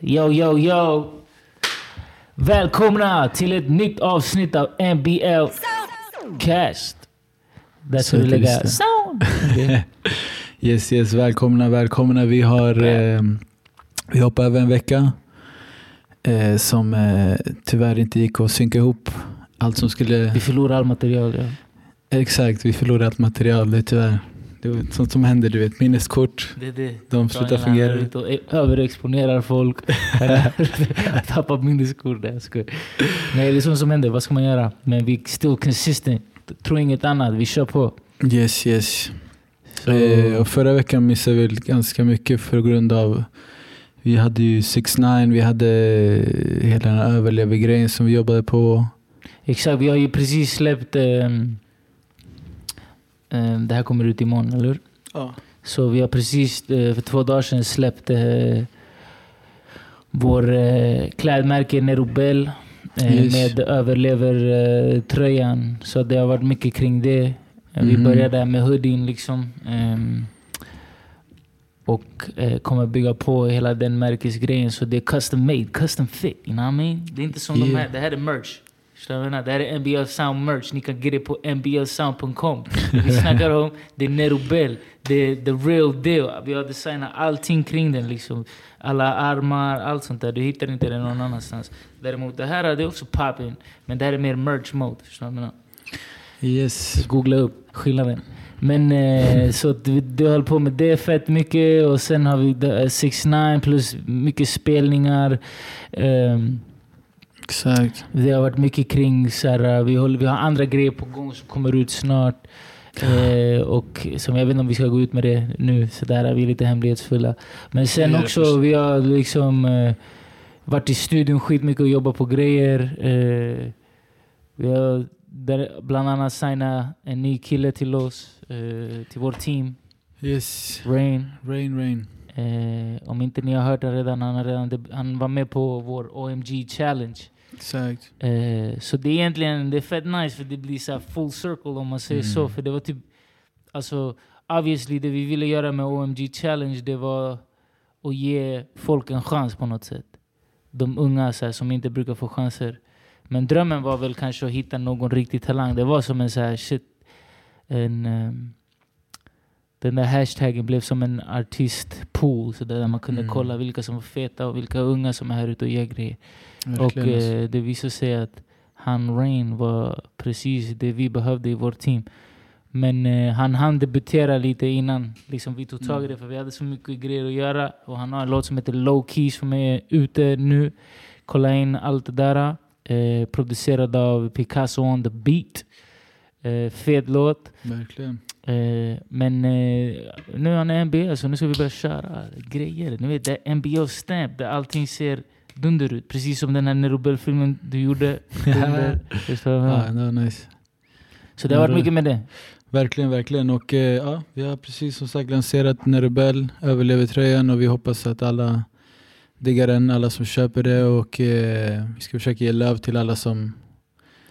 Yo, yo, yo! Välkomna till ett nytt avsnitt av NBL Cast. Där ska vi lägga sound. Yes, yes, välkomna, välkomna. Vi har eh, vi hoppar över en vecka eh, som eh, tyvärr inte gick att synka ihop allt som skulle... Vi förlorar all material. Ja. Exakt, vi förlorade allt material. Det är tyvärr det är sånt som händer, du vet. Minneskort, Det det. de slutar fungera. och överexponerar folk. Tappar minneskort. skojar. Nej, det är sånt som händer. Vad ska man göra? Men vi är still consistent. Tror inget annat. Vi kör på. Yes, yes. Så, Eh, och förra veckan missade vi ganska mycket för grund av vi hade ju 6 9 vi hade hela den här överlevargrejen som vi jobbade på. Exakt, vi har ju precis släppt... ehm, det här kommer ut imorgon, eller hur? Ja. Så vi har precis eh, för två dagar sedan släppt eh, vår eh, klädmärke Nerobel Yes. med överlever-tröjan. Så det har varit mycket kring det. Vi Mhm. började med hoodien liksom. ehm, och kommer bygga på hela den märkesgrejen. Så det är custom made, custom fit. You know what I mean? Det är inte som de Yeah. här. Det här är merch. Förstår du vad jag menar? Det här är NBL Sound merch. Ni kan get it på nblsound.com. Vi snackar om det är Nerobel. Det är the real deal. Vi har designat allting kring den. Liksom. Alla armar, allt sånt där. Du hittar inte det någon annanstans. Däremot det här det är också popping. Men det här är mer merch mode. Förstår du vad jag menar? Yes. Googla upp skillnaden. Men eh, så du, du höll på med det fett mycket och sen har vi 6 9 plus mycket spelningar. Ehm, Exakt. det har varit mycket kring så här, vi, håller, vi har andra grejer på gång som kommer ut snart. Eh, och som jag vet inte om vi ska gå ut med det nu, så där vi är lite hemlighetsfulla. Men sen också, vi har liksom eh, varit i studion skitmycket och jobbat på grejer. Eh, vi har där, bland annat signat en ny kille till oss, eh, till vårt team, Yes. Rain. Rain, rain. Eh, om inte ni har hört det redan, han, redan han var med på vår OMG Challenge. Exakt. Eh, så det är egentligen det är fett nice för det blir så full circle om man säger Mm. så. För det var typ, alltså obviously det vi ville göra med OMG Challenge det var att ge folk en chans på något sätt. De unga så här, som inte brukar få chanser. Men drömmen var väl kanske att hitta någon riktig talang. Det var som en så här shit, en... ehm, den där hashtaggen blev som en artistpool, så där man kunde Mm. kolla vilka som var feta och vilka unga som är här ute och gör grejer. Och Verkligen, alltså. eh, det visade sig att han Rain var precis det vi behövde i vårt team. Men eh, han hann debutera lite innan liksom, vi tog tag i det för vi hade så mycket grejer att göra. Och han har en låt som heter Low Key som är ute nu. Kolla in allt det där. Eh, producerad av Picasso on the beat. Eh, fet låt. Verkligen. Eh, men eh, nu är han NBA så nu ska vi börja köra grejer. Ni vet, det är NBA stamp där allting ser dunder ut. Precis som den här Nerobel-filmen du gjorde. Dunder. Ja, det var nice. Så det har varit mycket med det. Verkligen, verkligen. Och eh, ja, vi har precis som sagt lanserat Nerobel, överlevertröjan och vi hoppas att alla diggar den, alla som köper det och eh, vi ska försöka ge löv till alla som,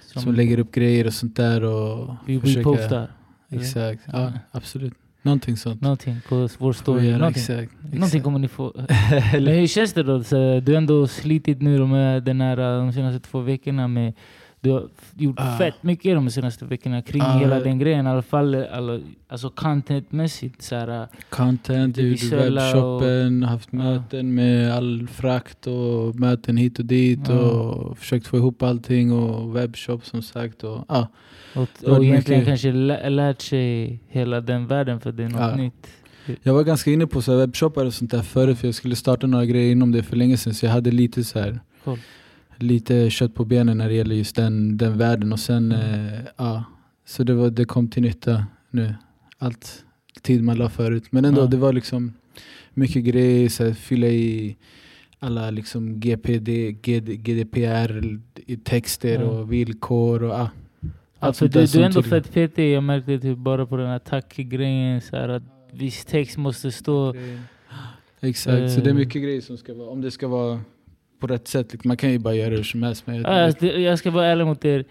som, lägger upp grejer och sånt där och vi försöka- repostar. Exakt, Ja. ja absolut. Någonting sånt. Någonting på vår story. göra, Någonting. Exakt. Någonting exakt. kommer ni få. Men hur känns det då? Så du har ändå slitit nu de, här, den här, de senaste två veckorna med du har gjort Ah. fett mycket de senaste veckorna kring Ah. hela den grejen. I alla fall alla, alltså contentmässigt. Så här, Content, gjorde visuella webbshoppen, haft möten med all frakt och möten hit och dit Ja. och försökt få ihop allting och webbshop som sagt. Och, ja, och, och egentligen mycket- kanske lä- lärt sig hela den världen för det är något Ja. nytt. Jag var ganska inne på så webbshoppar och sånt där förut för jag skulle starta några grejer inom det för länge sedan så jag hade lite så här Cool. lite kött på benen när det gäller just den, den världen och sen Mm. eh, ja, så det, var, det kom till nytta nu. Allt tid man la förut. Men ändå, Ja. det var liksom mycket grejer, så här, fylla i alla liksom GPD, GD, GDPR i texter Ja. och villkor och ah, Sånt du, du är ändå fett petig. Jag märkte typ bara på den här tack-grejen. så här Att viss text måste stå... Exakt, så det är Eh. mycket grejer som ska vara, om det ska vara på rätt sätt. liksom, Man kan ju bara göra hur som helst. Men jag, Ja, alltså, det- jag ska vara ärlig mot er.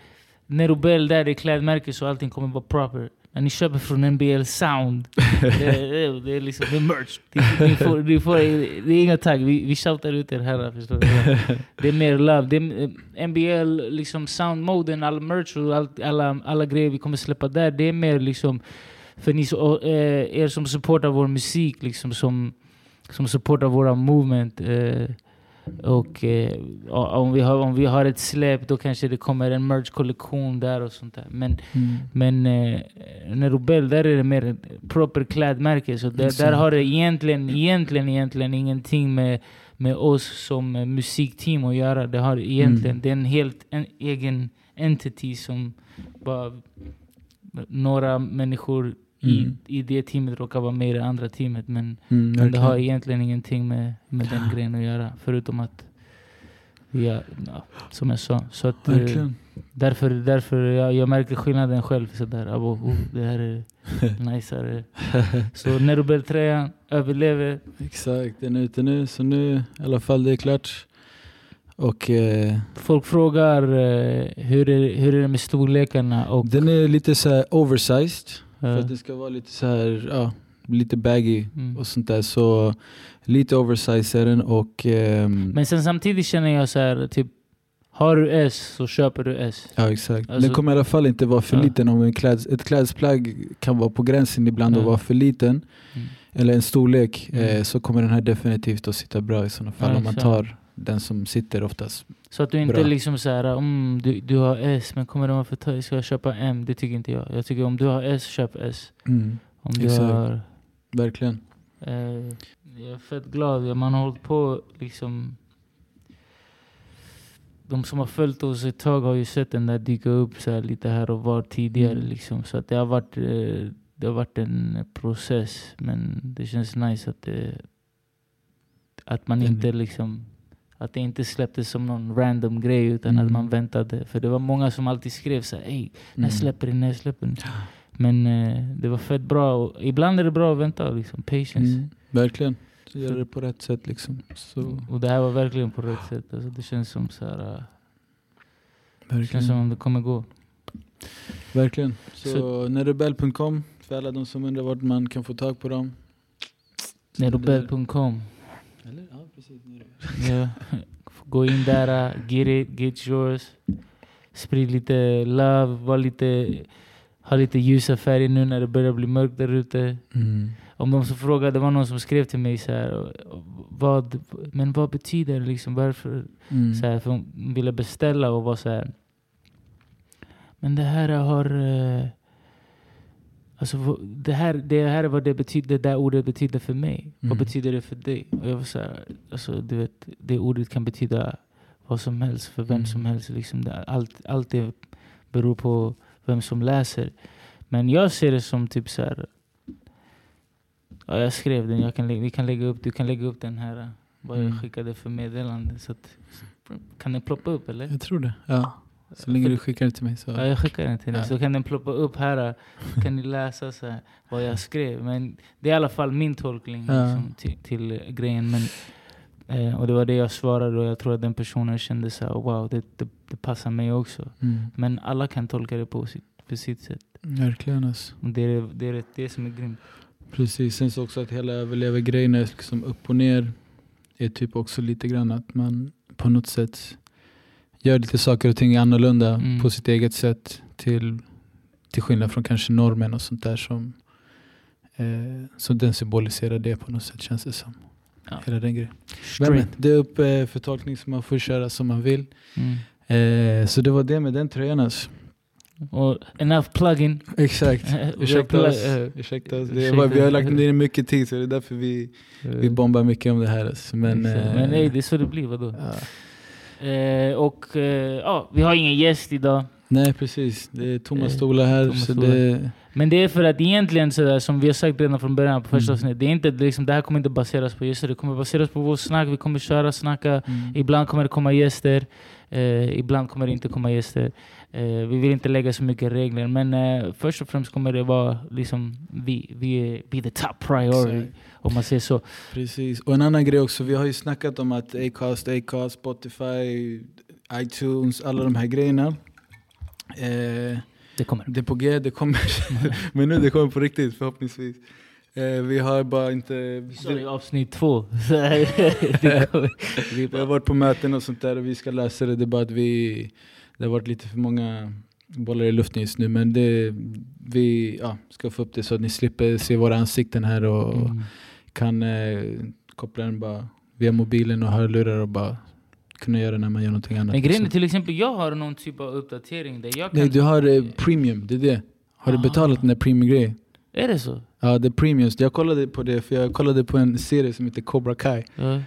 Nerobel där är klädmärke så allting kommer vara proper. När ni köper från NBL Sound. det, är, det är liksom det är merch. Det, ni får, ni får, det är inga tagg, vi, vi shoutar ut er här. Förstår du? Det är mer love. Det är, eh, NBL, liksom soundmoden, all merch och all, alla, alla grejer vi kommer släppa där. Det är mer liksom för ni, så, eh, er som supportar vår musik, liksom, som, som supportar våra movement. Eh, och eh, om, vi har, om vi har ett släpp då kanske det kommer en merch-kollektion där och sånt där. Men, Mm. men eh, när Robel, där är det mer proper klädmärke. Så där, där har det egentligen, egentligen, egentligen ingenting med, med oss som eh, musikteam att göra. Det har egentligen, Mm. det är en helt en egen entity som bara några människor i, Mm. i det teamet råkar vara med i det andra teamet. Men, Mm, men det har egentligen ingenting med, med den grejen att göra. Förutom att ja, som jag sa. Så att, eh, Verkligen. därför, därför jag, jag märker skillnaden själv. Sådär, abo, oh, det här är najsare. Så Nerobel-tröjan överlever. Exakt, den är ute nu. Så nu i alla fall det är klart. Och eh, Folk frågar eh, hur, är, hur är det med storlekarna? Och, den är lite så oversized. För eh, att det ska vara lite så här, ja, lite baggy mm. och sånt där. Så lite oversized är den och ehm, Men sen samtidigt känner jag så här, typ, har du S så köper du S. Ja exakt. Alltså- den kommer i alla fall inte vara för Ja. liten. Om en kläds, ett klädesplagg kan vara på gränsen ibland Ja. att vara för liten. Mm. Eller en storlek. Mm. Eh, så kommer den här definitivt att sitta bra i sådana fall. Ja, om man tar den som sitter oftast. Så att du inte Bra. liksom så här, mm, du, du har S men kommer den vara för tajt? Ska jag köpa M? Det tycker inte jag. Jag tycker om du har S, köp S. Om du Exakt. har... Verkligen. Eh, jag är fett glad. Man har hållit på liksom... De som har följt oss ett tag har ju sett den där dyka upp så här lite här och var tidigare. Mm. Liksom. Så att det har varit eh, det har varit en process. Men det känns nice att det, att man inte liksom att det inte släpptes som någon random grej utan Mm. att man väntade. För det var många som alltid skrev så här, Ey, när Mm. släpper det? När släpper det? Men eh, det var fett bra. Och ibland är det bra att vänta. Liksom. Patience. Mm. Verkligen. Så gör det på rätt sätt liksom. Så, Och det här var verkligen på rätt sätt. Alltså det känns som så här, äh, det känns som om det kommer gå. verkligen. Så, Så- nerebell.com för alla de som undrar vart man kan få tag på dem. Nerobell.com. Eller? Ja, precis. Ja. Gå in där, äh, get it, get yours. Sprid lite love, var lite, ha lite ljusa färger nu när det börjar bli mörkt där ute. Mm. Om de som frågade, det var någon som skrev till mig så här, vad, men vad betyder det liksom, varför? Mm. Så här, för hon ville beställa och var så här. Men det här har... eh, Alltså, vad- det, här, det här är vad det, betyder, det där ordet betyder för mig. Vad Mm. betyder det för dig? Och jag var så här, alltså, du vet, det ordet kan betyda vad som helst för vem Mm. som helst. Liksom. Det, allt, allt det beror på vem som läser. Men jag ser det som typ så här. Ja, jag skrev den, jag kan, vi kan lägga upp, du kan lägga upp den här. Vad jag Mm. skickade för meddelande. Så att, kan den ploppa upp eller? Jag tror det. Ja. Så länge du skickar det till mig så. Ja, jag skickar den till dig. Ja. Så kan den ploppa upp här. kan ni läsa så här, vad jag skrev. Men det är i alla fall min tolkning Ja. liksom, till, till grejen. Men, eh, och det var det jag svarade och jag tror att den personen kände så här, wow, det, det, det passar mig också. Mm. Men alla kan tolka det på sitt, på sitt sätt. Verkligen alltså. Och det är det, är det, som är grymt. Precis, sen så också att hela överlever-grejen är liksom upp och ner. Är typ också lite grann att man på något sätt gör lite saker och ting annorlunda Mm. på sitt eget sätt. Till, till skillnad från kanske normen och sånt där som, eh, som den symboliserar det på något sätt känns det som. Ja. Hela den grejen. Men, det är upp eh, för tolkning som man får köra som man vill. Mm. Eh, så det var det med den tröjan alltså. Och enough plug-in. Exakt. Ursäkta oss. eh, Ursäkta oss. Det bara, vi har lagt ner mycket tid så det är därför vi, vi Eh, bombar mycket om det här. Alltså. Men, eh, men nej, det är så det blir. Vadå? ja. Eh, och eh, ja, vi har ingen gäst idag. Nej precis, det är tomma Eh, stolar här. tomma så stolar. det, Men det är för att egentligen, sådär, som vi har sagt redan från början på första Mm. avsnittet, det, är inte, liksom, det här kommer inte baseras på gäster. Det kommer baseras på vår snack. Vi kommer köra, snacka. mm. Ibland kommer det komma gäster. Eh, ibland kommer det inte komma gäster. Eh, vi vill inte lägga så mycket regler. Men eh, först och främst kommer det vara liksom, vi, vi är be the top priority. Exakt. Om man säger så. Precis. Och en annan grej också, vi har ju snackat om att Acast, Acast, Spotify, iTunes, alla de här grejerna. Eh, Det kommer. Det är på G, det kommer. Men nu det kommer på riktigt förhoppningsvis. Eh, vi har bara inte... Vi sa det i avsnitt två. vi har varit på möten och sånt där och vi ska läsa det. Det är bara att vi... Det har varit lite för många bollar i luften just nu. Men det, vi ja, ska få upp det så att ni slipper se våra ansikten här och mm. Kan eh, koppla den bara via mobilen och hörlurar och bara kunna göra när man gör någonting annat. Men grejen är till exempel, jag har någon typ av uppdatering där jag kan... Nej, du har eh, premium, det är det. Har du Ah. betalat den där premium-grejen? Är det så? Ja, det är premium. Jag kollade på det, för jag kollade på en serie som heter Cobra Kai. Ja.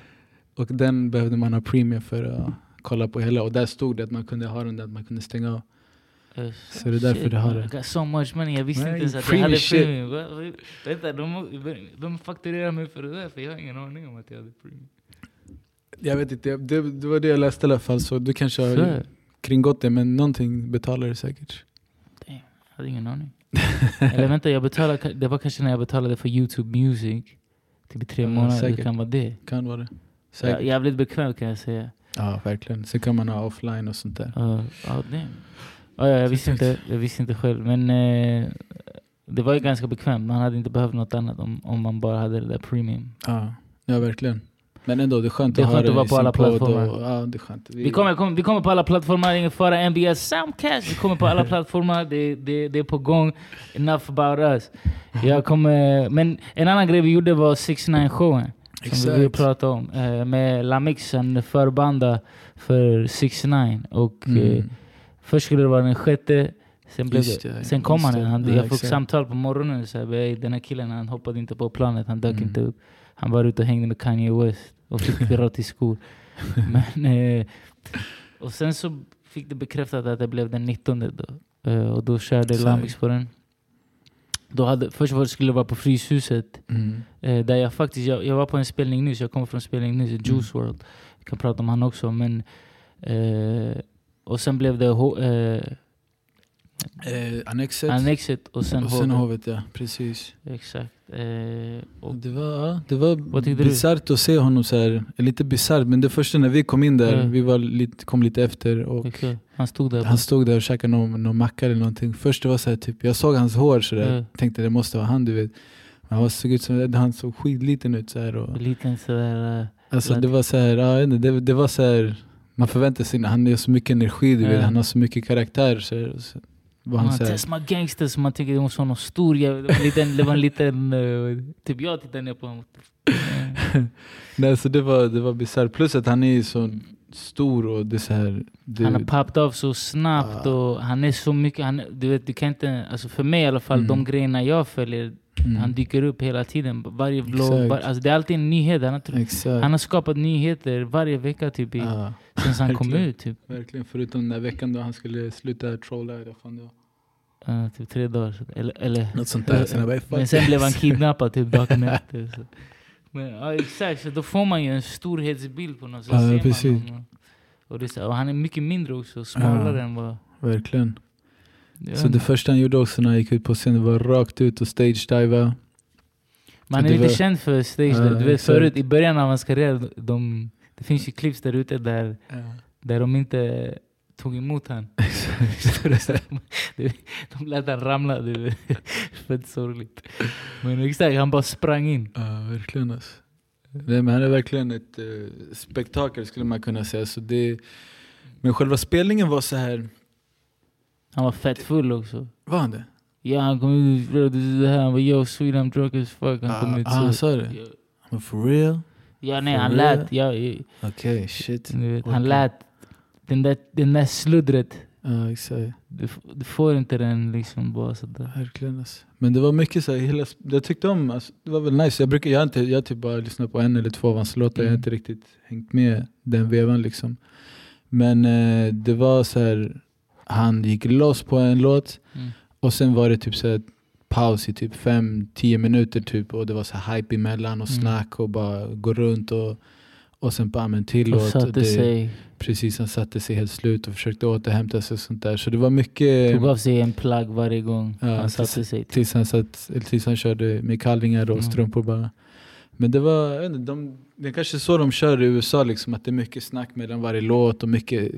Och den behövde man ha premium för att kolla på hela. Och där stod det att man kunde ha den där, att man kunde stänga av. Så det är därför det har det. I got so much money, jag visste Nej, inte ens att jag hade premium. Vänta, de, de fakturerar mig för det där, för jag har ingen aning om att jag hade premium. Jag vet inte, det, det var det jag läste i alla fall. Så du kanske har kringgått det, men någonting betalar du säkert. Jag hade ingen aning. Eller vänta, jag betalade, det var kanske när jag betalade för Youtube Music. Typ i tre Ja, månader, säkert. det kan vara det. Kan vara det. Ja, Säkert. jävligt bekvämt kan jag säga. Ja, verkligen. Sen kan man ha offline och sånt där. Uh, ja, det. Ja, ja, jag, visste inte, jag visste inte själv. Men eh, det var ju ganska bekvämt. Man hade inte behövt något annat om, om man bara hade det där premium. Ja, ja verkligen. Men ändå, det är skönt Det är att skönt det att vara på alla plattformar. Och, ja, det är skönt. Vi kommer, kommer, vi kommer på alla plattformar, ingen fara. NBS Soundcast, vi kommer på alla plattformar. Det, det, det är på gång. Enough about us. Jag kommer, men en annan grej vi gjorde var 6 9 showen Som vi Exakt. pratade om. Eh, med Lamix, en förbanda för 6 9 Och eh, Mm. Först skulle det vara den sjätte. Sen, blev det, det, sen kom han. han Ja, jag fick exakt. samtal på morgonen. Så här, "Ey, den här killen han hoppade inte på planet, han dök Mm. inte upp. Han var ute och hängde med Kanye West och fick gratis skor. Men, eh, och sen så fick det bekräftat att det blev den 19 då. Eh, och då körde. Lamix på den. Då hade, först var det skulle det vara på Fryshuset. Mm. Eh, där jag faktiskt, jag, jag var på en spelning nyss, jag kommer från spelning nyss, Mm. Juice World. Jag kan prata om han också. Men, eh, och sen blev det eh, Eh, annexet. Annexet och sen, och sen Hovet. ja. Precis. Exakt. Eh, och, Det var, det var bisarrt att se honom så här. Eller inte bisarrt, men det första när vi kom in där, Mm. vi var lite, kom lite efter och okej, Han stod där. han stod där och käkade någon, någon macka eller någonting. Först det var så här, typ, jag såg hans hår så där. Mm. tänkte det måste vara han du vet. Men han såg ut som, han såg skitliten ut så här. Och, Liten sådär... eh, alltså det var så här, ja, det, det var så här, man förväntar sig, han har så mycket energi du vet, han har så mycket karaktär. Så, så var han test my gangster som man tycker det måste vara någon stor jävel. Det var en liten, det var en liten eh, typ jag tittar ner på honom. Nej, så det var, det var bisarrt. Plus att han är så stor och det så här, det, Han har poppat av så snabbt och han är så mycket, han, du vet du kan inte, alltså för mig i alla fall, Mm. de grejerna jag följer, mm, han dyker upp hela tiden. Varje vlogg, var, alltså det är alltid en nyhet. Han har, han har skapat nyheter varje vecka typ i, Ja, sen han kom ut. Typ, verkligen, förutom den där veckan då han skulle sluta trolla. Eller fan det var. Eh, typ tre dagar. Eller, eller, Något sånt där. Sen bara, men sen blev han kidnappad typ dagen efter. Så. Men ja, exakt, så då får man ju en storhetsbild på något. Så Ja, ser precis. Och, och han är mycket mindre också, smalare Ja. än vad... Verkligen. Jag Så det första han gjorde också när han gick ut på scenen var rakt ut och stage-diva. Man är lite var- känd för stage dive. Du vet förut, i början av hans karriär, de, det finns ju clips där ute där, där de inte tog emot han. De- de lät han ramla. Det är fett sorgligt. Men exakt, han bara sprang in. Ja, verkligen alltså. Nej, men han är verkligen ett uh, spektakel skulle man kunna säga. Så det, men själva spelningen var så här. Han var fett full också. Var han det? Ja, han kom ut och det här. Han var yo sweet I'm drunk as fuck. Han kom Ah, ut ah, han så. sa det? Men for real? Ja, nej, For han real? lät. Ja, ja, Okej, shit. du vet, han lät. Den där, den där sluddret. Ja, exakt. Du, du får inte den liksom bara sådär. Verkligen alltså. Men det var mycket så här, hela, jag tyckte om, alltså, det var väl nice. Jag brukar, jag inte, jag typ bara lyssnat på en eller två av hans låtar. Jag har Mm. inte riktigt hängt med den vevan liksom. Men eh, det var så här, han gick loss på en låt Mm. och sen var det typ så här, paus i typ 5-10 minuter typ och det var så här hype emellan och Mm. snack och bara gå runt och, och sen bara en till Och satte det, sig. Precis, han satte sig helt slut och försökte återhämta sig och sånt där. Så det var mycket... Tog av sig en plagg varje gång Ja, han satte precis. sig. Tills han, satt, tills han körde med kallingar och Mm. strumpor bara. Men det var, inte, de, det är kanske så de kör i USA, liksom, att det är mycket snack mellan varje låt och mycket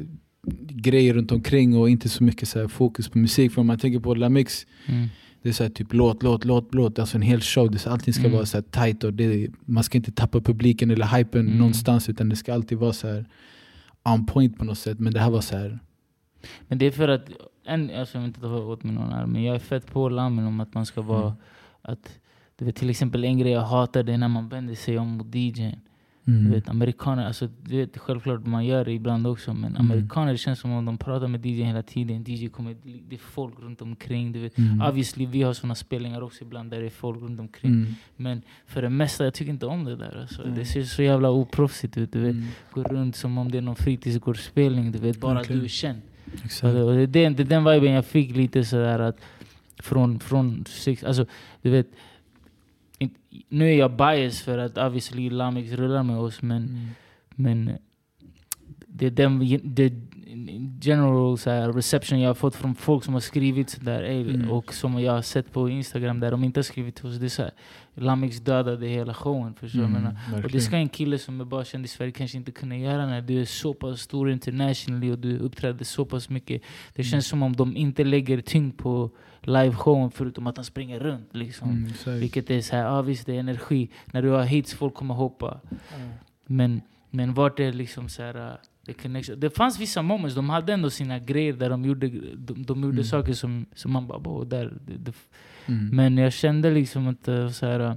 grejer runt omkring och inte så mycket så här fokus på musik. För om man tänker på Lamix, Mm. det är så här typ låt, låt, låt, låt. Alltså en hel show. Det är så, allting ska Mm. vara så här tight och det, man ska inte tappa publiken eller hypen Mm. någonstans utan det ska alltid vara så här on point på något sätt. Men det här var så här, Men det är för att, en, alltså jag inte ta åt mig någon här, men jag är fett på Lamin om att man ska vara, Mm. att, du vet till exempel en grej jag hatar det är när man vänder sig om mot DJn. Mm. Du vet amerikaner, alltså du vet självklart man gör det ibland också men Mm. amerikaner känns som om de pratar med DJ hela tiden. DJ kommer, det är folk runt omkring. Du vet. Mm. Obviously vi har såna spelningar också ibland där det är folk runt omkring. Mm. Men för det mesta, jag tycker inte om det där. Alltså. Mm. Det ser så jävla oproffsigt ut. Du vet. Mm. Gå runt som om det är någon fritidsgårdsspelning. Du vet, bara Verkligen. du är känd. Exakt. Och det, det, det är den viben jag fick lite sådär att från, från sex, alltså du vet nu är jag bias för att obviously Lamix rullar med oss men, Mm. men det är den det general så här, reception jag har fått från folk som har skrivit sådär ey, Mm. och som jag har sett på Instagram där de inte har skrivit till oss. Det är såhär, Lamix dödade hela showen. Förstår Mm? Och det ska en kille som är bara känd i Sverige kanske inte kunna göra när du är så pass stor internationally och du uppträder så pass mycket. Det Mm. känns som om de inte lägger tyngd på liveshowen förutom att han springer runt. Liksom. Mm. Vilket är så här, ja visst det är energi. När du har hits, folk kommer hoppa. Men, men vart är liksom så här, uh, the connection? Det fanns vissa moments, de hade ändå sina grejer där de gjorde, de, de gjorde Mm. saker som, som man bara, "Wow, där, det, det, Mm. men jag kände liksom att eh, så här, äh,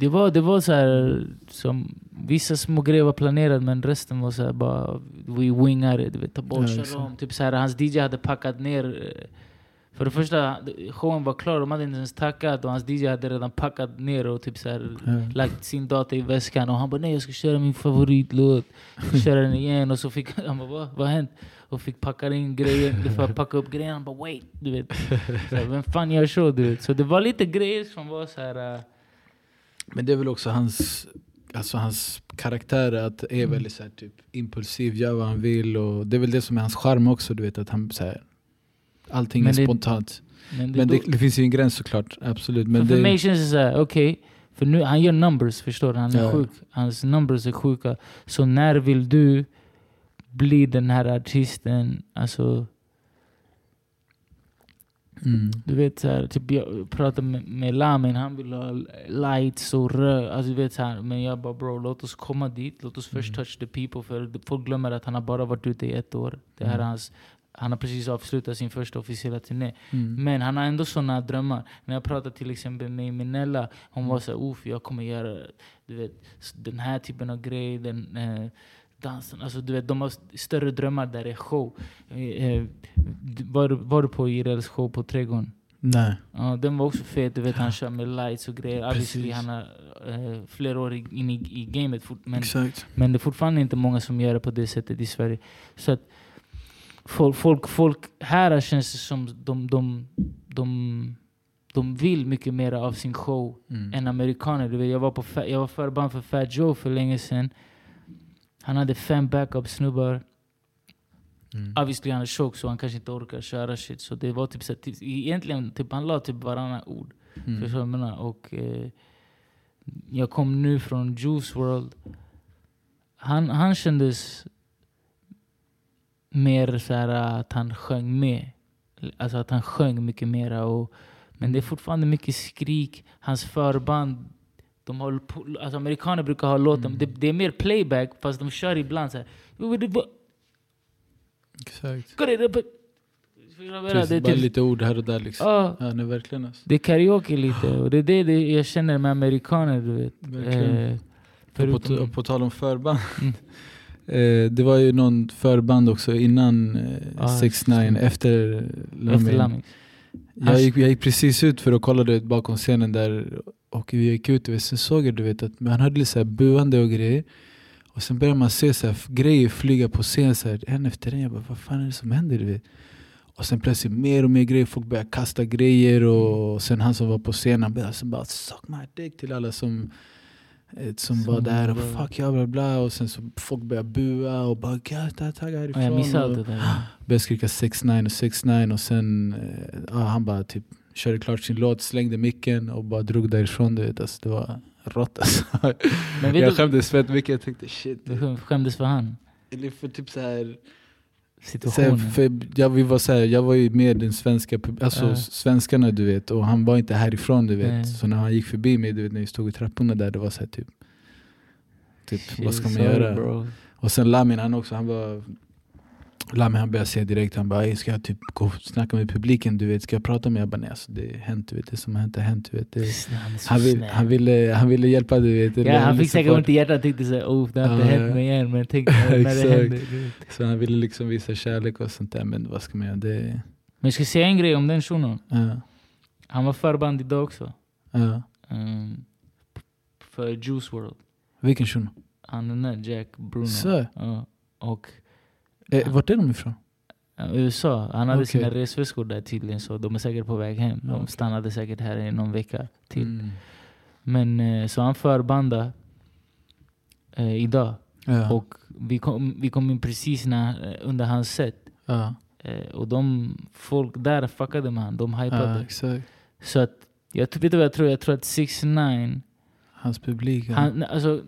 det var, det var så här, som, vissa små grejer var planerade men resten var så här bara, vi wingade, du vet, ta bort, Ja, köra exakt. om. Typ så här, hans DJ hade packat ner, för det första, showen var klar, de hade inte ens tackat och hans DJ hade redan packat ner och typ så här, Ja. lagt sin data i väskan och han bara nej jag ska köra min favoritlåt. Köra den igen och så fick han bara vad, vad har hänt? Och fick packa in grejer, för att packa upp grejerna. Han bara wait, du vet. Så, här, vem fan gör så du vet? Så det var lite grejer som var så här. äh, Men det är väl också hans, alltså hans karaktär att är Mm. väldigt så här, typ, impulsiv, gör vad han vill. Och det är väl det som är hans charm också, du vet att han så här, allting Men är det- spontant. men det, Men det, det finns ju en gräns såklart, absolut. Men för, mig känns det så här, okej. för nu, han gör numbers, förstår du? Han är Ja. sjuk. Hans numbers är sjuka. Så när vill du bli den här artisten? Alltså, mm, Du vet så här, typ jag pratade med, med Lamin, han vill ha lights och rör. Alltså, du vet, så här, men jag bara bro, låt oss komma dit. Låt oss först Mm. touch the people. För folk glömmer att han har bara varit ute i ett år. Det här är Mm. hans, han har precis avslutat sin första officiella turné. mm, Men han har ändå såna drömmar. När jag pratade till exempel med Minella, hon Mm. var så här, Uff, jag kommer göra du vet, den här typen av grej. Den, eh, dansen. Alltså, du vet, de har st- större drömmar där det är show. Eh, eh, var, var du på Irels show på Trädgården? nej. Ja, den var också fet. Du vet, han kör med lights och grejer. Obviously, han har eh, flera år in i, i gamet. Men, Exakt. men det är fortfarande inte många som gör det på det sättet i Sverige. Så att folk, folk, folk här känns det som de, de, de, de vill mycket mer av sin show Mm. än amerikaner. Du vet, jag var, på, Fa- jag var förband för Fat Joe för länge sedan. Han hade fem backup-snubbar. Mm. Obviously han är tjock så han kanske inte orkar köra shit. Så det var typ så att, typ, egentligen typ, han la typ varannan ord. Mm. Förstår jag menar? Och eh, jag kom nu från Juice World. Han, han kändes mer så här att han sjöng med. Alltså att han sjöng mycket mera. Och, men det är fortfarande mycket skrik. Hans förband, de har, på- alltså amerikaner brukar ha låten, Mm. det, det är mer playback fast de kör ibland så här. Exakt. Precis, Det är bara typ- lite ord här och där liksom. Ja, Ja, nej, verkligen alltså. det är karaoke lite. Och det är det, det jag känner med amerikaner, du vet. Verkligen. Eh, Och på, och på tal om förband. Mm. eh, det var ju någon förband också innan eh, Ah, 6 9 just det. efter Lamin. Jag gick, jag gick precis ut för att kolla du vet, bakom scenen där och vi gick ut och sen såg jag du vet, att man hörde lite så här buande och grejer. Och sen började man se så här, grejer flyga på scen så här, en efter en. Jag bara, vad fan är det som händer? Du vet? Och sen plötsligt mer och mer grejer, folk började kasta grejer och sen han som var på scenen började sen bara suck my dick till alla som, som, var där och fuck ja bla bla och sen så folk började bua och bara "Gud, ta- tagga härifrån. jag missade allt det där. började skrika 6-9 och 6-9 och sen eh, ja, han bara typ körde klart sin låt, slängde micken och bara drog därifrån. Du vet, alltså, det var rått alltså. Men Jag skämdes fett mycket, jag tänkte shit. du skämdes för han. Eller för typ så här, Situationen. för jag, vi var så här, jag var ju med den svenska, alltså Ja. svenskarna du vet, och han var inte härifrån du vet. Nej. Så när han gick förbi mig, du vet när vi stod i trapporna där, det var så här typ, typ vad ska man göra? Bro. Och sen Lamin han också, han var Lamin han började säga direkt, han bara "Ey, ska jag typ gå och snacka med publiken du vet, ska jag prata med? Jag bara nej alltså det är hänt du vet, det som har hänt har hänt du vet. Det, Han vill, han, ville, han ville hjälpa du vet. Ja, han fick säkert ont i hjärtat och tänkte såhär oh det har inte hänt mig igen men tänk när det händer. Så han ville liksom visa kärlek och sånt där, men vad ska man göra? Det, Men jag ska säga en grej om den shunon. ja, Han var förband idag också. ja. Um, för Juice World. Vilken shuno? Han den där Jack Bruno. Så. Ja. Och Eh, vart är de ifrån? USA. Han hade Okej. sina resväskor där tydligen så de är säkert på väg hem. De stannade säkert här i någon vecka till. Mm. Men eh, så han förbanda eh, idag. Ja. Och vi kom, vi kom in precis när, eh, under hans set. ja. Eh, och de folk där fuckade med han. De hypade. ja, exakt. Så att, jag, vet du vad jag tror? Jag tror att 6 9 Hans publik. Han, alltså,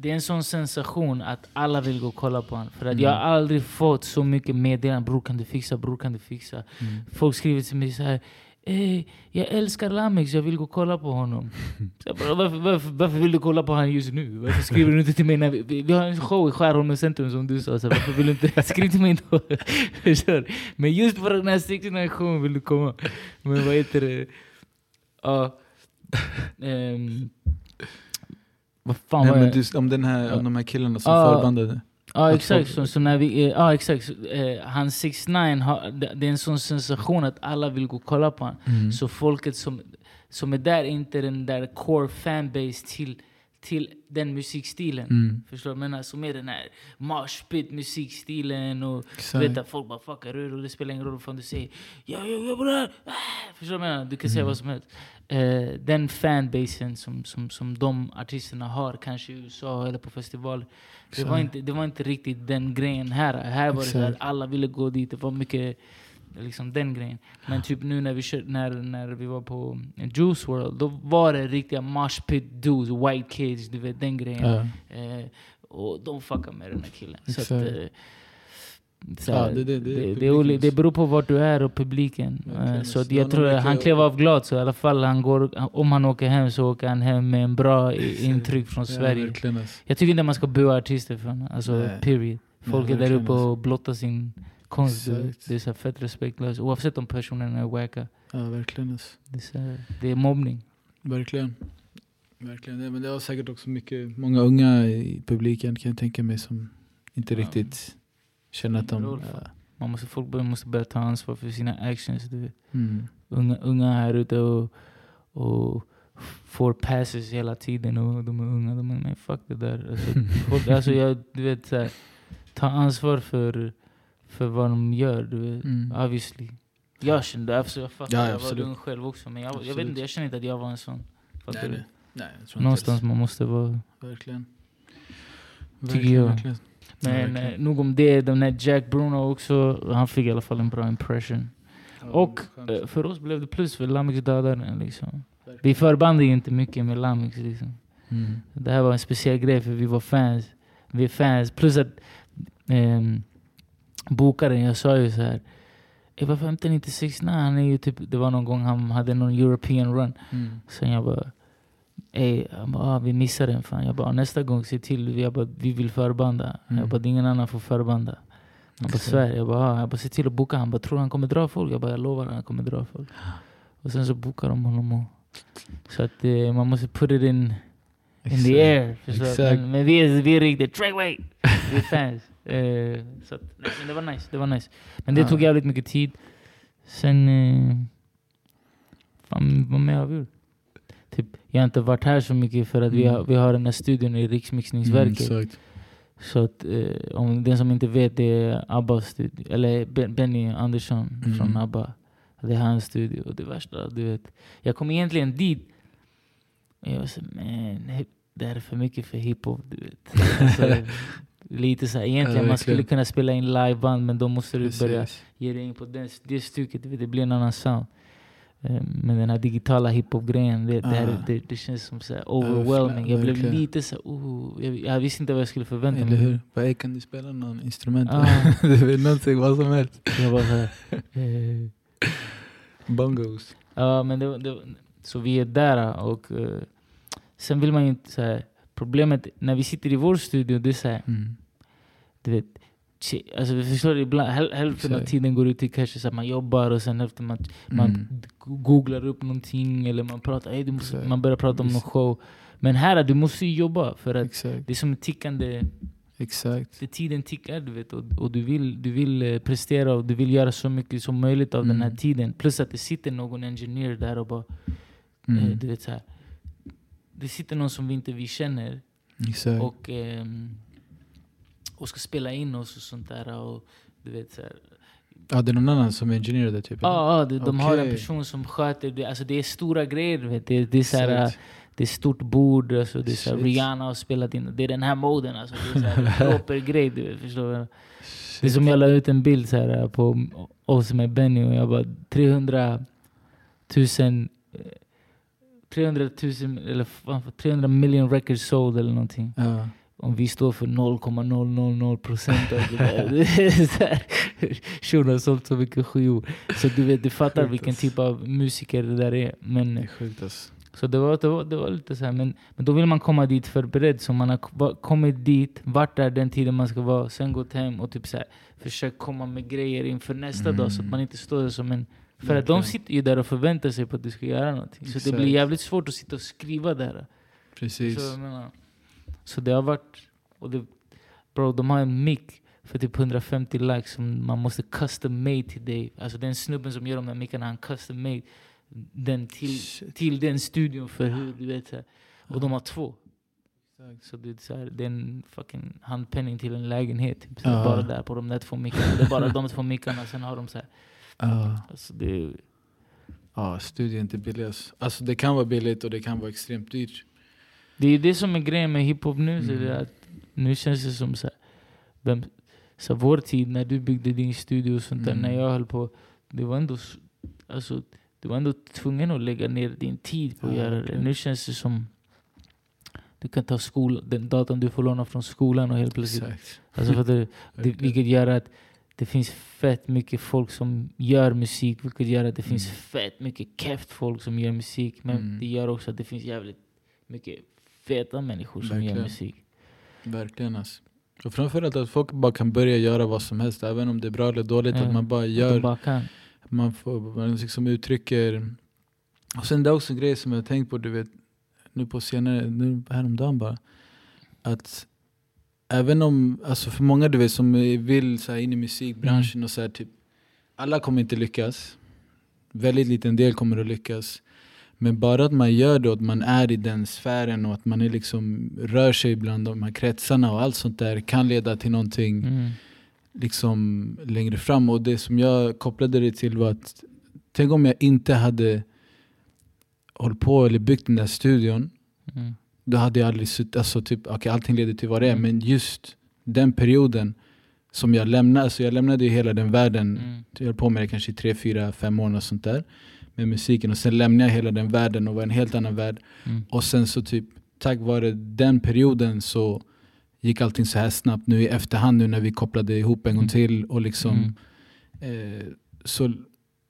det är en sån sensation att alla vill gå och kolla på honom. För att Mm. jag har aldrig fått så mycket meddelanden. Bror kan du fixa? Bror kan du fixa? Mm. Folk skriver till mig så här. Eh, jag älskar Lamix, jag vill gå och kolla på honom. Så jag bara, varför, varför, varför vill du kolla på honom just nu? Varför skriver du inte till mig när vi, vi, vi har en show i Skärholmens centrum som du sa. Så varför vill du inte skriva till mig då? Men just för den här 69 showen vill du komma. Men vad heter det? Ja. ehm, vad fan Nej, var men du, om, den här, om de här killarna som Ja. förbandade. Ja Att exakt, folk- så, så när vi, eh, ja exakt. Eh, han 6 9 har, det, det är en sån sensation att alla vill gå och kolla på honom. Mm. Så folket som, som är där är inte den där core fanbase till, till den musikstilen. Mm. Förstår du? menar? Som är den här moshpit musikstilen och Exakt. vet att folk bara fuckar ur och det spelar ingen roll vad du säger. Ja, ja, ja, bror! Ah! Förstår du menar? Du kan säga Mm. vad som helst. Eh, den fanbasen som, som, som de artisterna har, kanske i USA eller på festivaler. Det var, Exakt. inte, det var inte riktigt den grejen här. Här var det så här, Exakt. alla ville gå dit. Det var mycket liksom den grejen. Men typ nu när vi, kör, när, när vi var på Juice World, då var det riktiga mosh pit dudes, white kids, du vet den grejen. Ja. Eh, och de fuckar med den här killen. Så att, eh, så Ja, det- det- det, det är det, beror på vart du är och publiken. Eh, Verkligen. så att jag tror att han klev av glad, så i alla fall han går, om han åker hem så åker han hem med en bra intryck från Ja, Sverige. verkligen alltså. Jag tycker inte man ska bua artister från, alltså period. Folk är där uppe alltså. och blottar sin konst. du vet. Exakt. Det är så fett respektlöst. Oavsett om personen är wacka. Ja, verkligen alltså. Det är, här, det är mobbning. Verkligen. Verkligen. Ja, men det var säkert också mycket, många unga i publiken kan jag tänka mig som inte Ja. riktigt känner att de... Roll Ja. Man måste, folk måste börja ta ansvar för sina actions. Du vet. Mm. Unga, unga här ute och, och får passes hela tiden och de är unga. De är, men fuck det där. Alltså, folk, alltså jag, du vet, så här, ta ansvar för, för vad de gör. Du vet. Mm. Obviously. Jag kände, alltså jag fattar, Ja, jag absolut. var ung själv också. Men jag, jag vet Absolut. inte, jag känner inte att jag var en sån. Fattar Nej, du? nej. Någonstans man måste vara. Verkligen. Tycker jag. verkligen. Ja, Men verkligen. eh, nog om det, den där Jack Bruno också, han fick i alla fall en bra impression. Och eh, för oss blev det plus för Lamix dödade liksom. Verkligen. Vi förband inte mycket med Lamix liksom. Mm. Det här var en speciell grej för vi var fans. Vi är fans. Plus att ehm, bokaren, jag sa ju så här. "Eh, Varför hämtar ni inte 6 Han är ju typ, det var någon gång han hade någon European run. Mm. Sen jag bara, Ey, han bara, ah, vi missade den fan. Jag bara, nästa gång se till, jag bara, vi vill förbanda. Mm. Jag bara, ingen annan får förbanda. Han bara. Sverige. Jag bara, ah. jag bara, se till att boka. Han bara, tror han kommer dra folk? Jag bara, jag lovar han kommer dra folk. Och sen så bokar de honom. Och, så att eh, man måste put it in, in Exakt. the air. Men, men vi är, vi är riktigt, Treadway! Vi är fans. Eh, så att, nej, men det var nice, det var nice. Men det Ja. tog jävligt mycket tid. Sen, eh, fan vad mer har vi? Typ, jag har inte varit här så mycket för att vi, Mm. har, vi har den här studion i Riksmixningsverket. Mm. Så att, eh, om den som inte vet, det är Abbas studio. Eller Ben- Benny Andersson Mm. från Abba. Det är hans studio. Och det värsta, du vet. Jag kom egentligen dit. Och jag var så man, det här är för mycket för hiphop. Du vet. Alltså, lite så här, egentligen Ja, man skulle kunna spela in liveband men då måste du börja Precis. ge dig in på den, det vet, det blir en annan sound. Eh, med den här digitala hiphop-grejen, det, det, Ah. det, det känns som så overwhelming. Jag blev lite så oh, jag, jag visste inte vad jag skulle förvänta Eller mig. hur? Bara, "Ey, kan du spela någon instrument? Ah. du vet någonting, vad som helst. Jag bara eh, Bongos. Ja, men det, det, så vi är där och eh, sen vill man ju inte så här, problemet när vi sitter i vår studio, det är så här, Mm. du vet, alltså vi förstår det, ibland, häl, hälften av Exakt. tiden går ut till kanske så att man jobbar och sen hälften man, man Mm. googlar upp någonting eller man pratar, hey, du måste, Exakt. man börjar prata om någon Visst. show. Men här, du måste ju jobba för att Exakt. det är som en tickande, Exakt. det tiden tickar du vet och, och du vill, du vill eh, prestera och du vill göra så mycket som möjligt av den här Mm. tiden. Plus att det sitter någon engineer där och bara Mm. Eh, du vet, så här. Det sitter någon som vi inte vi känner Exakt. och, ehm, och ska spela in oss och sånt där. Och, du vet, så här. Ja, det är någon annan som är engineer där typ? Ja, ja, de, de har en person som sköter det. Alltså, det är stora grejer. Vet. Det, det, är så här, det är stort bord. Alltså, det är så här. Rihanna har spelat in. Det är den här moden. Alltså, det är proper grej. Du vet, förstår du? Det är som jag la ut en bild så här, på oss med Benny och jag bara 300 000 eh, 300 000 eller fan, 300 million records sold eller någonting. Ja. Om vi står för 0,000 procent av det där. Shunon har sålt så mycket skivor. Så du vet, du fattar Sjukt, vilken ass. typ av musiker det där är. Men, Det är sjukt alltså. så det var, det, var, det var lite så här. Men, men då vill man komma dit förberedd. Så man har kommit dit, varit där den tiden man ska vara, sen gått hem och typ så här, försökt komma med grejer inför nästa dag. Så att Mm. man inte står där som en... För att de sitter ju där och förväntar sig på att du ska göra någonting. Så det Exakt. blir jävligt svårt att sitta och skriva där. Precis. Så, menar, så det har varit... Och det, bro, de har en mick för typ 150 lax som man måste custom made till dig. Alltså den snubben som gör de där mickarna, han custom made den till, Shit. till den studion för hur du vet. Så här. Och de har två. Exakt. Så det är, så här, det är en fucking handpenning till en lägenhet. Typ, Ja. Bara där på de där två mickarna. Det är bara de två mickarna. Sen har de så här. Ja. Alltså det är, Ja, studio är inte billigt. alltså. Det kan vara billigt och det kan vara extremt dyrt. Det är det som är grejen med hiphop nu. Så Mm. det är att nu känns det som så här, vem, så här, vår tid när du byggde din studio och sånt där, Mm. när jag höll på. Det var ändå, alltså, du var ändå tvungen att lägga ner din tid på att Ja, göra det. Nu känns det som du kan ta skol, den datan du får låna från skolan och helt plötsligt. Exakt. Alltså för att det, det, vilket gör att det finns fett mycket folk som gör musik, vilket gör att det finns Mm. fett mycket keft folk som gör musik. Men Mm. det gör också att det finns jävligt mycket feta människor som gör Verkligen. musik. Verkligen alltså. Och framförallt att folk bara kan börja göra vad som helst, även om det är bra eller dåligt. Ja. Att man bara gör, bara man, får, man liksom uttrycker... Och sen det är också en grej som jag har tänkt på, du vet, nu på senare, nu häromdagen bara. Att även om, alltså för många du vet som vill så här, in i musikbranschen Mm. och så här, typ, alla kommer inte lyckas. Väldigt liten del kommer att lyckas. Men bara att man gör det och att man är i den sfären och att man är liksom, rör sig bland de här kretsarna och allt sånt där kan leda till någonting Mm. liksom längre fram. Och det som jag kopplade det till var att tänk om jag inte hade hållit på eller byggt den där studion. Mm. Då hade jag aldrig suttit, alltså typ, okay, allting leder till vad det är. Mm. Men just den perioden som jag lämnade, alltså jag lämnade ju hela den världen. Mm. Jag höll på med det kanske i tre, fyra, fem månader och sånt där. Med musiken. Och sen lämnade jag hela den världen och var en helt annan värld. Mm. Och sen så typ, tack vare den perioden så gick allting så här snabbt nu i efterhand nu när vi kopplade ihop en gång Mm. till. Och liksom, Mm. eh, så